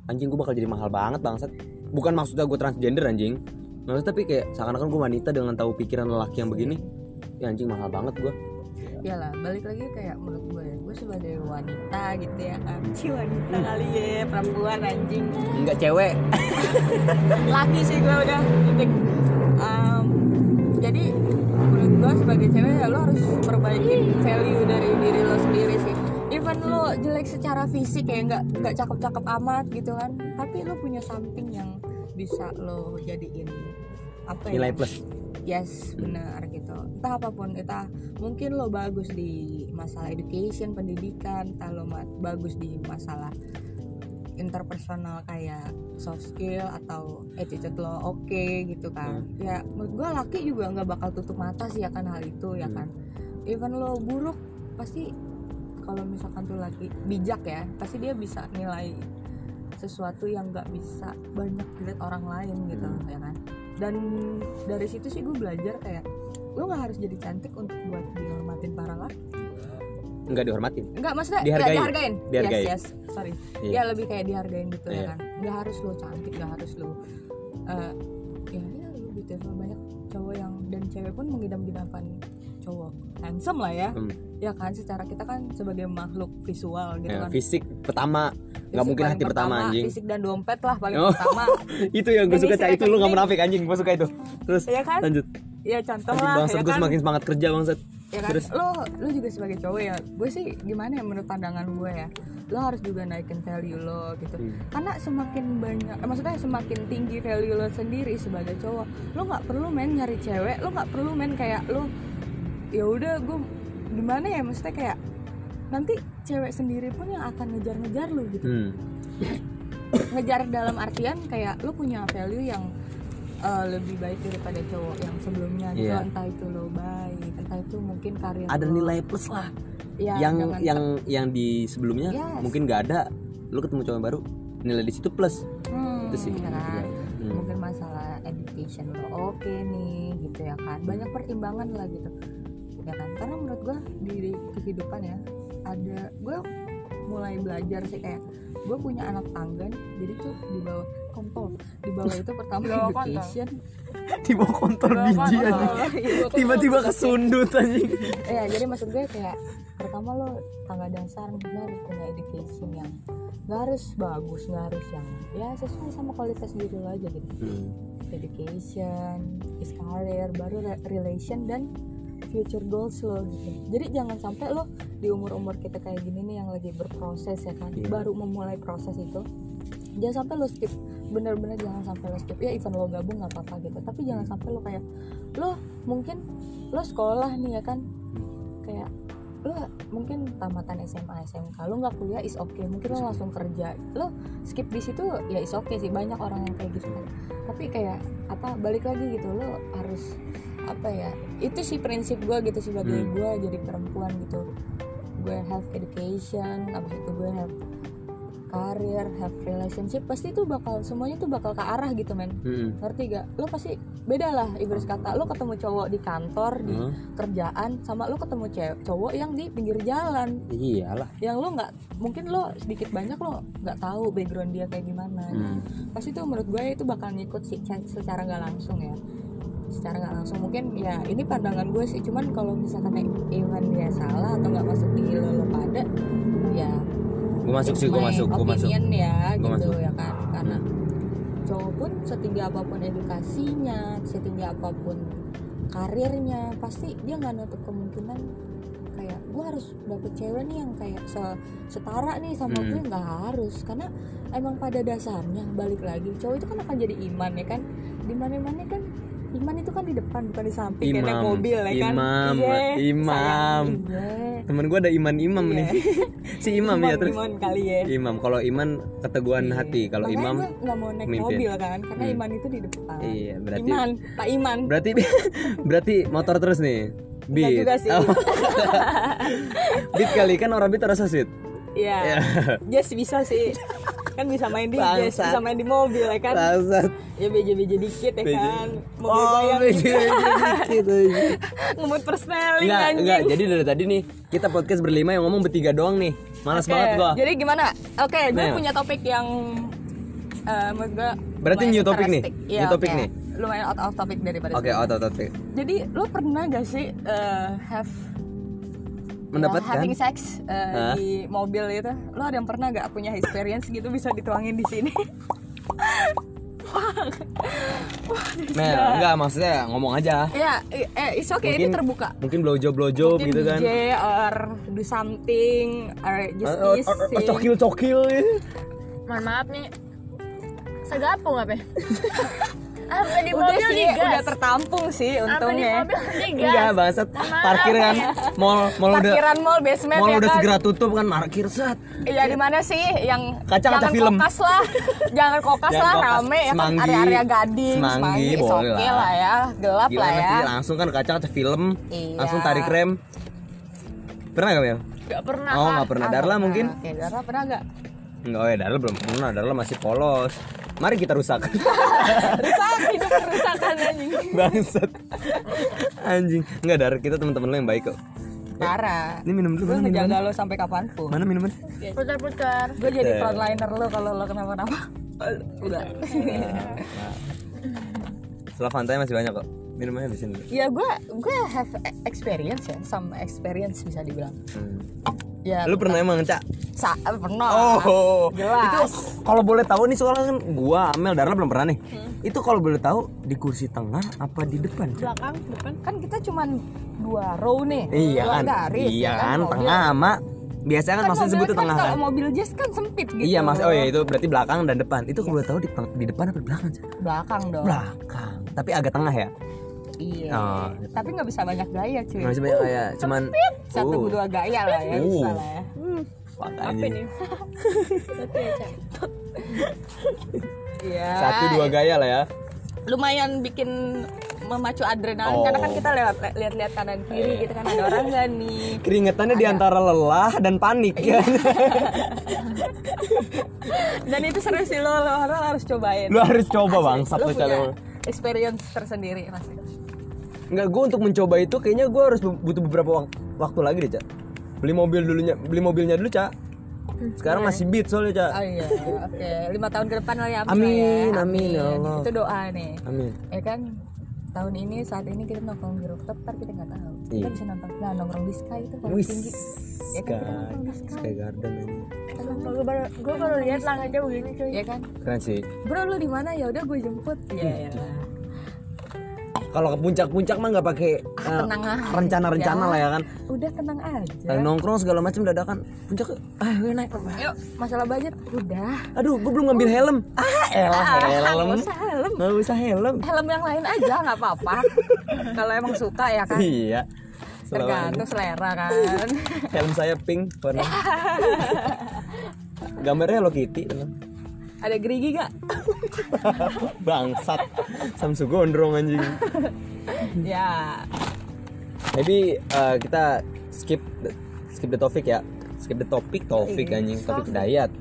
anjing gue bakal jadi mahal banget bangsat. Bukan maksudnya gue transgender anjing maksudnya tapi kayak seakan-akan gue wanita dengan tahu pikiran lelaki yang begini ya anjing mahal banget gue Iyalah, balik lagi kayak menurut gue, gue sebagai wanita gitu ya kan. Si wanita kali ya, perempuan anjing. enggak cewek Laki sih gue udah titik. Em, jadi menurut gue sebagai cewek ya lo harus perbaikin value dari diri lo sendiri sih. Even lo jelek secara fisik ya nggak nggak cakep-cakep amat gitu kan, tapi lo punya something yang bisa lo jadiin apa ya? nilai plus Yes, benar gitu. Entah apa pun, entah mungkin lo bagus di masalah education, pendidikan, entah lo bagus di masalah interpersonal kayak soft skill atau attitude lo oke gitu kan. Ya menurut gua laki juga nggak bakal tutup mata sih akan hal itu ya kan. Even lo buruk pasti kalau misalkan tuh laki bijak ya, pasti dia bisa nilai sesuatu yang nggak bisa banyak dilihat orang lain gitu ya kan dan dari situ sih gue belajar kayak lo nggak harus jadi cantik untuk buat dihormatin para laki enggak dihormatin nggak maksudnya Dihargai. ya, dihargain Dihargai. yes yes sorry Iya. ya lebih kayak dihargain gitu Iya. ya kan nggak harus lo cantik nggak harus lo eh, ya ya lo beautiful banyak cowok yang dan cewek pun mengidam-idamkan cowok handsome lah ya. Hmm. ya kan secara kita kan sebagai makhluk visual gitu Ya, kan. fisik pertama. Nggak mungkin hati pertama, anjing. fisik dan dompet lah paling Oh. pertama. itu yang gue suka itu lu nggak munafik anjing. Gue suka itu. Terus ya kan? lanjut. Ya contoh anjing lah bangsat ya gue kan? semakin semangat kerja bangsat. Ya kan? Terus? lo lo juga sebagai cowok ya gue sih gimana ya menurut pandangan gue ya? Lo harus juga naikin value lo gitu. Hmm. karena semakin banyak eh, maksudnya semakin tinggi value lo sendiri sebagai cowok lo nggak perlu main nyari cewek lo nggak perlu main kayak lo ya udah gue gimana ya maksudnya kayak nanti cewek sendiri pun yang akan ngejar-ngejar lu gitu Hmm. ngejar dalam artian kayak lu punya value yang uh, lebih baik daripada cowok yang sebelumnya gitu Iya. entah itu lo baik entah itu mungkin karir Ada lo. nilai plus lah. ya, yang yang yang di sebelumnya Yes. mungkin nggak ada. Lu ketemu cowok baru, nilai di situ plus. hmm, Itu sih. ya? Hmm. mungkin masalah education lo oke nih gitu ya kan banyak pertimbangan lah gitu ya kan. Karena menurut gua di kehidupan ya ada gua mulai belajar sih kayak gue punya anak tangga nih jadi tuh di bawah kontol. Di bawah itu pertama Di bawah education. Di bawah kontol biji anjing. Tiba-tiba kesundut anjing. ya jadi maksud gue kayak pertama lo tangga dasar lo harus punya education yang gak harus bagus gak harus yang ya sesuai sama kualitas diri lo aja gitu. Hmm. education is career baru re- relation dan future goals lo gitu. Jadi jangan sampai lo di umur umur kita kayak gini nih yang lagi berproses ya kan. Iya. baru memulai proses itu. Jangan sampai lo skip bener-bener jangan sampai lo skip. Ya even lo gabung nggak apa-apa gitu. Tapi jangan sampai lo kayak lo mungkin lo sekolah nih ya kan. Kayak lo mungkin tamatan SMA SMK lo nggak kuliah is oke mungkin lo langsung kerja. Lo skip di situ ya is oke sih. Banyak orang yang kayak gitu kan. Tapi kayak apa balik lagi gitu. Lo harus apa ya itu sih prinsip gue gitu sebagai Hmm. gue jadi perempuan gitu gue have education abis itu gue have career have relationship pasti itu bakal semuanya tuh bakal ke arah gitu men Hmm. ngerti gak lo pasti beda lah ibarat kata lo ketemu cowok di kantor di Hmm. kerjaan sama lo ketemu cewek cowok yang di pinggir jalan Iyalah. yang lo nggak mungkin lo sedikit banyak lo nggak tahu background dia kayak gimana Hmm. pasti tuh menurut gue itu bakal ngikut sih ca- secara nggak langsung ya secara nggak langsung mungkin ya ini pandangan gue sih cuman kalau misalkan Iwan dia salah atau nggak masuk di lo, lo pada ya Gue masuk sih, gue masuk, gue masuk. ya Gua gitu masuk. ya kan karena cowok pun setinggi apa pun edukasinya setinggi apa pun karirnya pasti dia nggak nutup kemungkinan gue harus dapet cewek nih yang kayak se- setara nih sama Hmm. gue nggak harus karena emang pada dasarnya balik lagi cowok itu kan akan jadi iman ya kan di mana mana kan iman itu kan di depan bukan di samping kayak naik Imam. mobil ya kan Imam. Iya, Imam. Iya. Temen gue ada iman-imam Iya. nih. si imam, ya terus. iman kali ya Imam. Kalau iman keteguhan Iya. hati. Kalau imam nggak mau naik mimpin. mobil kan karena Hmm. iman itu di depan Iya, berarti iman pak iman berarti berarti motor terus nih. Enggak Beat. juga sih. Oh. beat kali kan orang beat rasa sweet. Iya. Iya. Jazz bisa sih. Kan bisa main di jazz, bisa main di mobil ya kan. Bangsat. Ya beje-beje dikit ya Beje. kan. Mobil Oh, beje dikit. gitu. Ngemut persneling Enggak, anjing. enggak. Jadi dari tadi nih kita podcast berlima yang ngomong bertiga doang nih. Malas Oke, banget gua. Jadi gimana? Oke, gue Nah. punya topik yang eh menurut Berarti new topic nih? interesting. New Iya, topic oke. nih? Lumayan out of topic daripada Oke, sebelumnya. otot otot. Jadi lo pernah gak sih eh, have Mendapatkan ya, having sex eh, Hah? di mobil itu? Lo ada yang pernah gak punya experience gitu bisa dituangin di sini? Mel, enggak maksudnya ngomong aja. ya, eh, eh, it's okay ini Mungkin- terbuka. Mungkin blowjob blowjob Mungkin gitu kan. DJ or do something or just oh, oh, cokil cokil Mohon maaf nih. Segapung apa? ya? Apa di udah mobil sih, digas? udah tertampung sih untungnya. Enggak bangsat Parkir kan Mall mall udah Parkiran mall basement Mall ya udah kan? segera tutup kan parkir set Iya di mana sih yang Kaca-kaca jangan film. kokas lah, jangan kokas Jangan lah kokas. rame ya kan area-area gading, Semanggi, semanggi, boleh lah. lah ya, gelap Gila lah ya. sih langsung kan kaca kaca film Iya. Langsung tarik rem Pernah gak Mel? Gak pernah Oh gak pernah Ah, Darla pernah. mungkin? Oke, Darla pernah nggak? Enggak oh ya Darla belum pernah Darla masih polos Mari kita rusak Rusak kerusakan anjing. Bangsat Anjing Enggak Dar kita teman-teman lo yang baik kok Parah. Ini minum dulu Gue ngejaga lo sampai kapan pun. Mana minumannya? Putar-putar. Gue jadi frontliner lo kalau lo kenapa-napa. Udah. Setelah Fanta masih banyak kok Minumannya di sini ya gue gue have experience ya, some experience bisa dibilang. Hmm. Ya. Lu pernah emang Cak? Sa pernah. Oh, Jelas. Itu kalau boleh tahu nih soalnya kan gua Amel Darla belum pernah nih. Itu kalau boleh tahu di kursi tengah apa di depan? Belakang, depan. kan kita cuman dua row nih Iya dua kan? garis iya ya kan, mobil. tengah sama biasanya kan, kan maksudnya sebutnya kan tengah kalau kan. mobil jazz kan sempit gitu Iya mas, oh ya itu berarti belakang dan depan. Itu kalau boleh tahu di, di depan apa di belakang? Belakang dong Belakang. Tapi agak tengah ya. Iya. Oh. tapi nggak bisa banyak gaya cuy. Masih banyak kayak cuman satu uh, dua gaya lah ya Uh. bisa lah ya. Fuck, apa nih? Iya. Satu dua gaya lah ya. lumayan bikin memacu adrenalin Oh. karena kan kita lewat lihat-lihat kanan kiri gitu kan ada orang nggak nih? Keringetannya di antara lelah dan panik. Ya. dan itu seru sih lo lo harus harus cobain. Lu harus coba bangsat lo lu punya experience tersendiri pasti Enggak, gue untuk mencoba itu kayaknya gue harus bu- butuh beberapa wak- waktu lagi deh, Cak. Beli mobil dulunya, beli mobilnya dulu, Cak. Sekarang masih beat soalnya, Cak. oh iya oke lima tahun ke depan lah ya Am, Amin, lah ya. amin, ya Allah. itu doa nih Amin. ya kan tahun ini saat ini kita nongkrong di rooftop ntar kita nggak tahu kita Iya. bisa nongkrong nah nongkrong di sky itu paling Wis. tinggi ya kan kita nongkrong di sky Sky Garden ini. gue baru gue baru lihat langitnya begini cuy ya kan Keren sih. bro lu di mana ya udah gue jemput ya Kalau ke puncak-puncak mah nggak pakai eh, tenang aja. rencana-rencana lah ya kan. udah tenang aja Lagi nongkrong segala macam dadakan. Puncak, ah gue naik. yuk masalah budget udah Aduh, gue belum ngambil helm. Ah, elah helm. nggak usah helm Nggak usah helm. helm yang lain aja nggak apa-apa kalau emang suka ya kan Iya. Tergantung selera kan helm saya pink warna. Gambarnya Hello Kitty teman. Ada gerigi gak Bangsat. Samsu gondrong anjing. ya Maybe uh, kita skip skip the topic ya. Skip the topic, topik anjing, topik dayat.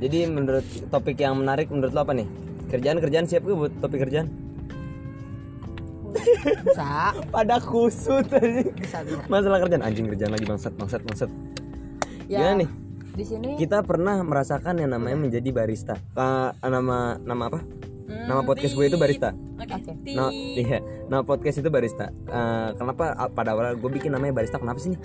Jadi menurut topik yang menarik menurut lo apa nih? Kerjaan-kerjaan siap gue buat topik kerjaan? bisa Pada kusut anjing. bisa bisa Masalah kerjaan anjing kerjaan lagi bangsat bangsat bangsat. ya Gimana nih? Di sini Kita pernah merasakan yang namanya menjadi barista. Uh, nama nama apa? Nama podcast gue itu barista. oke Nah, iya. Nah, podcast itu barista. Eh, kenapa pada awal gue bikin namanya barista? Kenapa sih nih?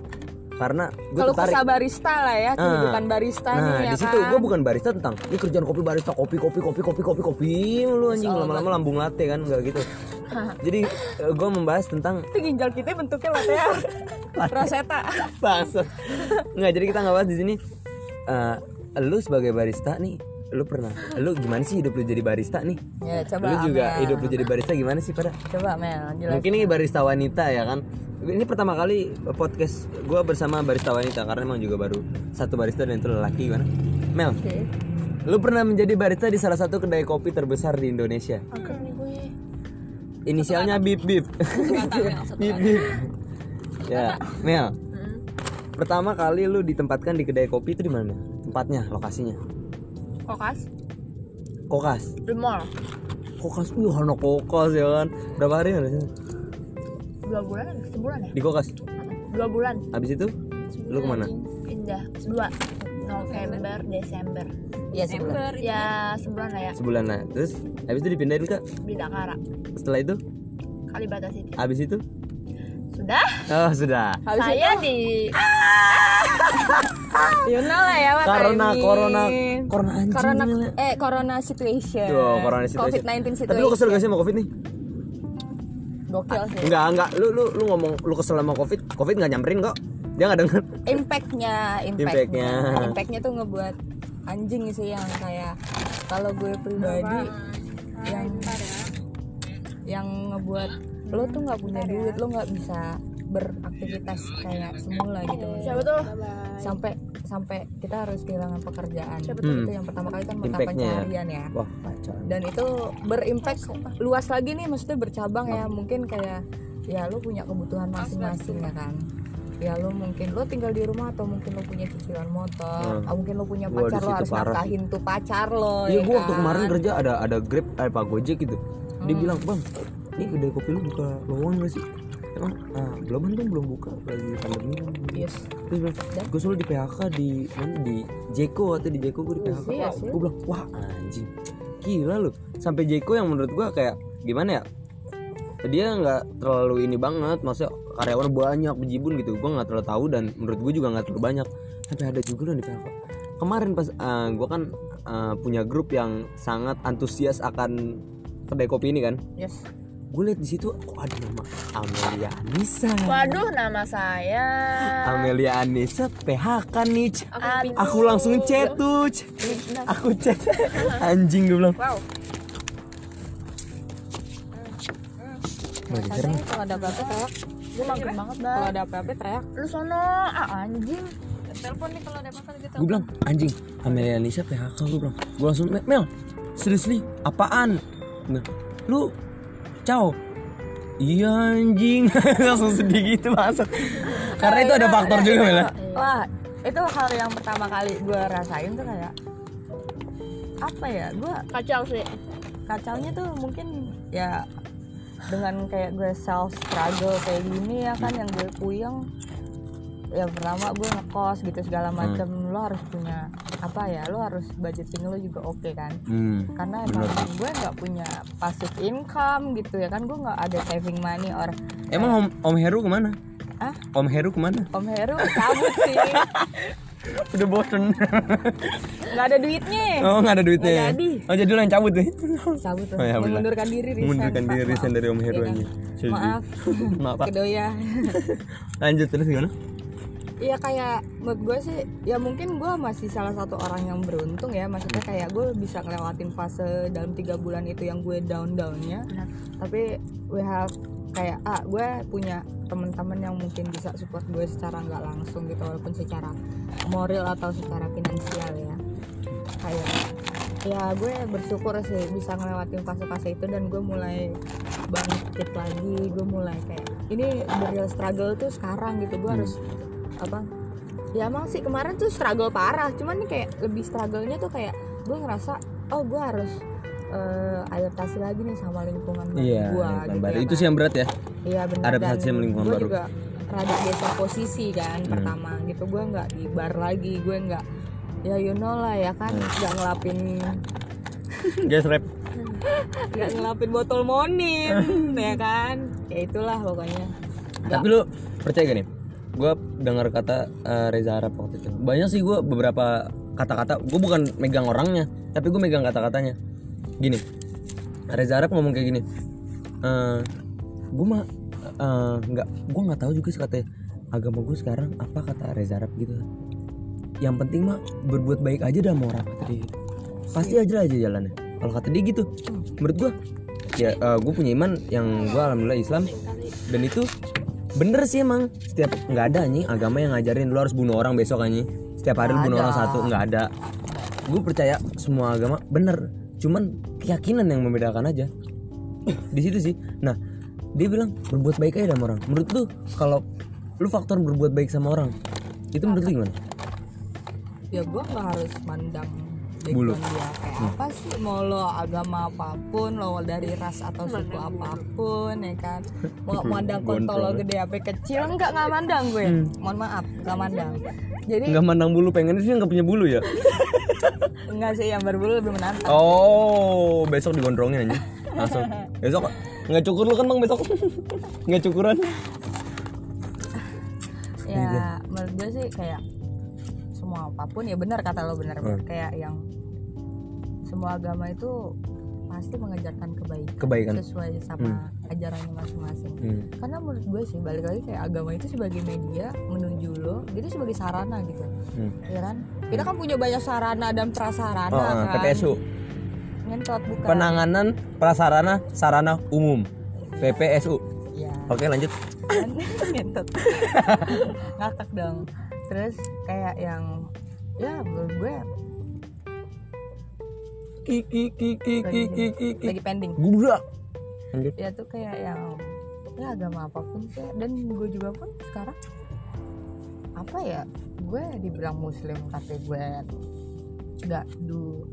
Karena gue kalau kesah barista lah ya kehidupan barista Nah, nih ya di situ kan gue bukan barista tentang ini kerjaan kopi barista, kopi kopi kopi kopi kopi kopi lu anjing lama-lama lambung latte kan enggak gitu. Jadi gue membahas tentang itu ginjal kita bentuknya latte ya rosetta Bangsat. Enggak, jadi kita nggak bahas di sini. Eh, lu sebagai barista nih, lu pernah, lu gimana sih hidup lu jadi barista nih? ya coba Lu juga Amel. hidup lu jadi barista gimana sih pada? coba Mel Mungkin ini barista wanita ya kan. Ini pertama kali podcast gue bersama barista wanita karena emang juga baru satu barista dan itu lelaki gimana? Mel, Oke. lu pernah menjadi barista di salah satu kedai kopi terbesar di Indonesia. Gue Inisialnya Bip Bip. Bip Bip. Ya, Mel. Pertama kali lu ditempatkan di kedai kopi itu di mana? Tempatnya, lokasinya. kokas Kokas. the mall Kokas, uh, anak kokas ya kan. Berapa hari ada sih? dua bulan sebulan ya Di kokas. dua bulan Habis itu lu ke mana? pindah dua November Desember ya sebelah ya sebulan lah ya Sebulan lah. Terus habis itu dipindahin ke di Dakara setelah itu Kalibata City habis itu sudah? Oh sudah. Saya di you know lah ya what I karena mean. corona corona anjing corona ya. eh corona situation. Tuh, corona situation. covid 19 situation tapi lu kesel gak sih sama covid nih? Gokil sih. Enggak enggak. Lu lu lu ngomong lu kesel sama covid? Covid nggak nyamperin kok. Dia nggak denger. Impactnya impactnya Impactnya. impactnya tuh ngebuat anjing sih yang kayak kalau gue pribadi yang yang ngebuat lo tuh nggak punya duit lo nggak bisa beraktivitas kayak semula gitu siapa tuh? Sampai sampai kita harus kehilangan pekerjaan. Hmm. itu yang pertama kali kan mata ya. pencarian ya. Wah kacau. Dan itu berimpact luas lagi nih maksudnya bercabang ya. Mungkin kayak ya lu punya kebutuhan masing-masing ya kan. Ya lu mungkin lu tinggal di rumah atau mungkin lu punya cicilan motor Hmm. atau mungkin lu punya pacar situ harus nafkahin tuh pacar lo iya ya gua waktu kan? kemarin kerja ada ada grab eh pak gojek gitu. Dia Hmm. bilang bang ini kedai kopi lu buka lowongan gak sih emang ah belum kan kan belum buka lagi pandemi kan yes Terus bilang, gue selalu di PHK di mana di Jeko atau di Jeko gue di PHK. Sih. Gue bilang, wah anjing, gila lu. Sampai Jeko yang menurut gue kayak gimana ya? Dia nggak terlalu ini banget, maksudnya karyawan banyak bejibun gitu. Gue nggak terlalu tahu dan menurut gue juga nggak terlalu banyak. Sampai ada juga loh di PHK. Kemarin pas gue kan eh, punya grup yang sangat antusias akan kedai kopi ini kan. yes Gue lihat di situ, kok ada nama Amelia Anissa. waduh nama saya Amelia Anissa PHK nih. Aduh. Aku langsung chat tuh. C. Aku chat. Anjing gue bilang. wow nih. kalau ada apa-apa teriak gue mager banget dah kalau ada apa-apa teriak lu sono ah anjing telepon nih kalau ada apa-apa gitu gue bilang anjing Amelia Lisa PHK gue bilang gue langsung Mel, Mel seriously apaan lu caw iya anjing. Langsung sedih gitu masuk karena itu ada faktor juga Mel ya. wah itu hal yang pertama kali gue rasain tuh kayak apa ya gue kacau sih. Kacaunya tuh mungkin ya dengan kayak gue self struggle kayak gini ya kan yang gue puyeng ya pertama gue ngekos gitu segala macem. Lo harus punya apa ya lo harus budgeting lo juga oke kan? Hmm. karena emang gue nggak punya passive income gitu ya kan? Gue nggak ada saving money or emang om, om Heru ke mana? Ah Om Heru ke mana? Om Heru cabut sih. Udah bosen. Nggak ada duitnya. Oh nggak ada duitnya. Nggak jadi. oh jadi lo yang cabut nih cabut tuh Oh, ya, mengundurkan diri resign. mengundurkan diri resign dari Om Heru kan? aja. Maaf. Maaf kedoya. Lanjut terus gimana Iya kayak menurut gue sih ya mungkin gue masih salah satu orang yang beruntung ya. Maksudnya kayak gue bisa ngelewatin fase dalam tiga bulan itu yang gue down downnya tapi we have kayak ah gue punya teman-teman yang mungkin bisa support gue secara nggak langsung gitu walaupun secara moral atau secara finansial ya. Kayak ya gue bersyukur sih bisa ngelewatin fase-fase itu dan gue mulai bangkit lagi. Gue mulai kayak ini the real struggle tuh sekarang gitu. Gue harus apa? Ya emang sih kemarin tuh struggle parah. Cuman nih kayak lebih struggle-nya tuh kayak gue ngerasa oh gue harus eh, adaptasi lagi nih sama lingkungan baru iya gue gitu baru. ya itu kan. sih yang berat ya. Iya benar Adaptasi sama lingkungan gue baru. Hmm. juga rada geser posisi kan pertama gitu. Gue nggak di bar lagi gue nggak ya you know lah ya kan Hmm. nggak ngelapin guys rap. Nggak ngelapin botol monin ya kan? Ya itulah pokoknya. Tapi lu percaya gak nih gue dengar kata eh, Reza Arab waktu itu. Banyak sih gue beberapa kata-kata gue bukan megang orangnya tapi gue megang kata-katanya. Gini Reza Arab ngomong kayak gini eh gue mah eh, nggak gue nggak tahu juga sih katanya agama gue sekarang apa kata Reza Arab gitu. Yang penting mah berbuat baik aja dah sama orang kata dia gitu. pasti aja aja jalannya. Kalau kata dia gitu menurut gue ya gue punya iman yang gue alhamdulillah Islam. Dan itu bener sih emang. Setiap nggak ada anjing agama yang ngajarin lu harus bunuh orang besok anjing. Setiap hari lu bunuh orang satu nggak ada. Gue percaya semua agama bener. Cuman keyakinan yang membedakan aja. Di situ sih. Nah dia bilang berbuat baik aja sama orang. Menurut lu kalau lu faktor berbuat baik sama orang itu menurut lu gimana? Ya gue nggak harus mandang Bulu. dia kayak apa sih mau lo agama apa pun lo dari ras atau suku apa pun ya kan? Mau mandang kontol lo gede apa kecil enggak nggak mandang gue. Mohon maaf nggak mandang. Jadi nggak mandang bulu pengen sih nggak punya bulu ya? Enggak sih yang berbulu lebih menantang. Oh besok digondrongin anjing. Langsung. Besok nggak cukur lu kan bang besok? Nggak cukuran. Ya menurut gue sih kayak semua apa pun ya benar kata lo benar Hmm. kayak yang semua agama itu pasti mengajarkan kebaikan, Kebaikan. sesuai sama ajarannya masing-masing. Hmm. karena menurut gue sih balik lagi kayak agama itu sebagai media menuju lo itu sebagai sarana gitu. Hmm. ya kan? Kita kan punya banyak sarana dan prasarana Oh, kan. PPSU ngentot bukan? Penanganan prasarana sarana umum. PPSU ya oke lanjut. Ngentot. Ngakak dong. Terus kayak yang ya menurut gue kiki kiki lagi, kiki kiki lagi pending gubrak lanjut ya tuh kayak yang ya agama apa pun sih dan gue juga pun sekarang apa ya gue dibilang muslim tapi gue nggak du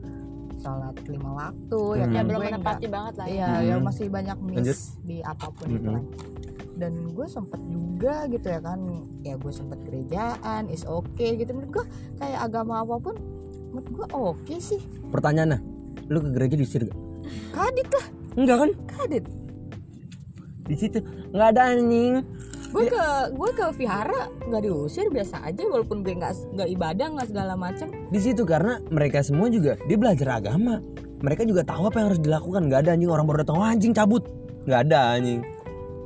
sholat lima waktu ya, Hmm. ya kan belum menepati banget lah ya Iya, ya masih banyak miss Lanjut. di apa pun Mm-mm. itu kan. Dan gue sempet juga gitu ya kan, ya gue sempet gerejaan, is okay gitu. Menurut gue kayak agama apa pun, menurut gue oke sih. pertanyaannya lu ke gereja diusir gak? Kadit lah, enggak kan? Kadit. di situ. Nggak ada anjing. Gue ke gue ke vihara nggak diusir biasa aja, walaupun gue nggak nggak ibadah nggak segala macam. di situ karena mereka semua juga dia belajar agama. Mereka juga tahu apa yang harus dilakukan. Nggak ada anjing orang baru datang "Wah, anjing cabut. Nggak ada anjing.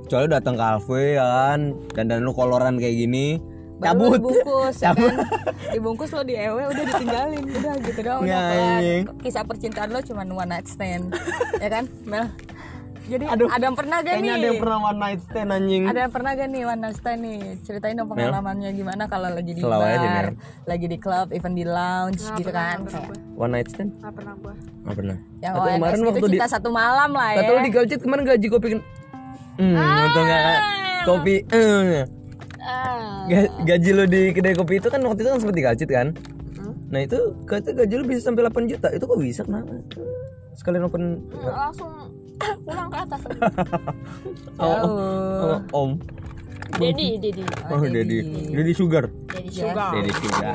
Kecuali datang ke cafe ya kan? Dan dan lu koloran kayak gini cabut dibungkus, ya Cabut. kan? dibungkus lo di ewe udah ditinggalin, udah gitu doang. Udah Nggak, kelar. anjing. Kisah percintaan lo cuma one night stand, ya kan, Mel? Jadi Aduh. ada yang pernah gak nih? ada yang pernah one night stand anjing. Ada yang pernah gak nih one night stand nih? Ceritain dong pengalamannya gimana kalau lagi di aja, bar, Mel. lagi di club, even di lounge Nggak gitu pernah, kan. pernah One night stand? nggak pernah gue Nggak pernah. yang Atau kemarin itu waktu di cinta satu malam lah ya. Kata lu di Galcit kemarin gaji kopi kan Hmm, atau enggak kopi eh. Ah Ga- gaji lu di kedai kopi itu kan waktu itu kan sempat di Galcit kan? Nah itu katanya gaji lu bisa sampai 8 juta. Itu kok bisa kenapa? Sekalian open langsung pulang ke atas oh, oh, oh, Om. Dedi Dedi Oh, Dedi. Dedi Sugar. Dedi sugar Dedi Sugar.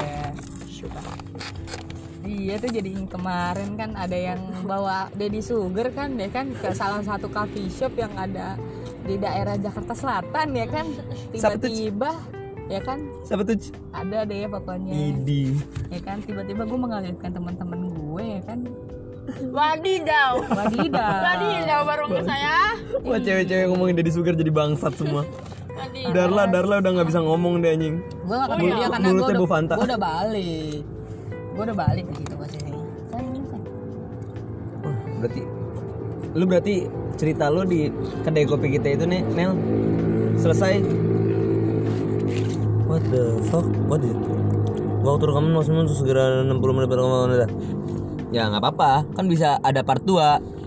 Iya tuh jadi kemarin kan ada yang bawa Dedi Sugar kan ya kan ke salah satu coffee shop yang ada di daerah Jakarta Selatan ya kan? Tiba-tiba ya kan? Siapa tuh? Ada deh pokoknya. Idi. ya kan? Tiba-tiba gue mengagetkan teman-teman gue ya kan? Wadidaw. Wadidaw. Wadidaw baru ke saya. Wah cewek-cewek ngomongin Dedi Sugar jadi bangsat semua. wadidaw. Darla, Darla udah nggak bisa ngomong deh anjing. gue gak ketemu iya. dia karena gue udah, Fanta. gue udah balik. Gue udah balik posisinya sayang. Wah, berarti lu berarti cerita lu di kedai kopi kita itu nih Nel selesai. What the fuck? What is it? Waktu rekaman maksimal segera 60 menit udah ya nggak apa-apa. Kan bisa ada part 2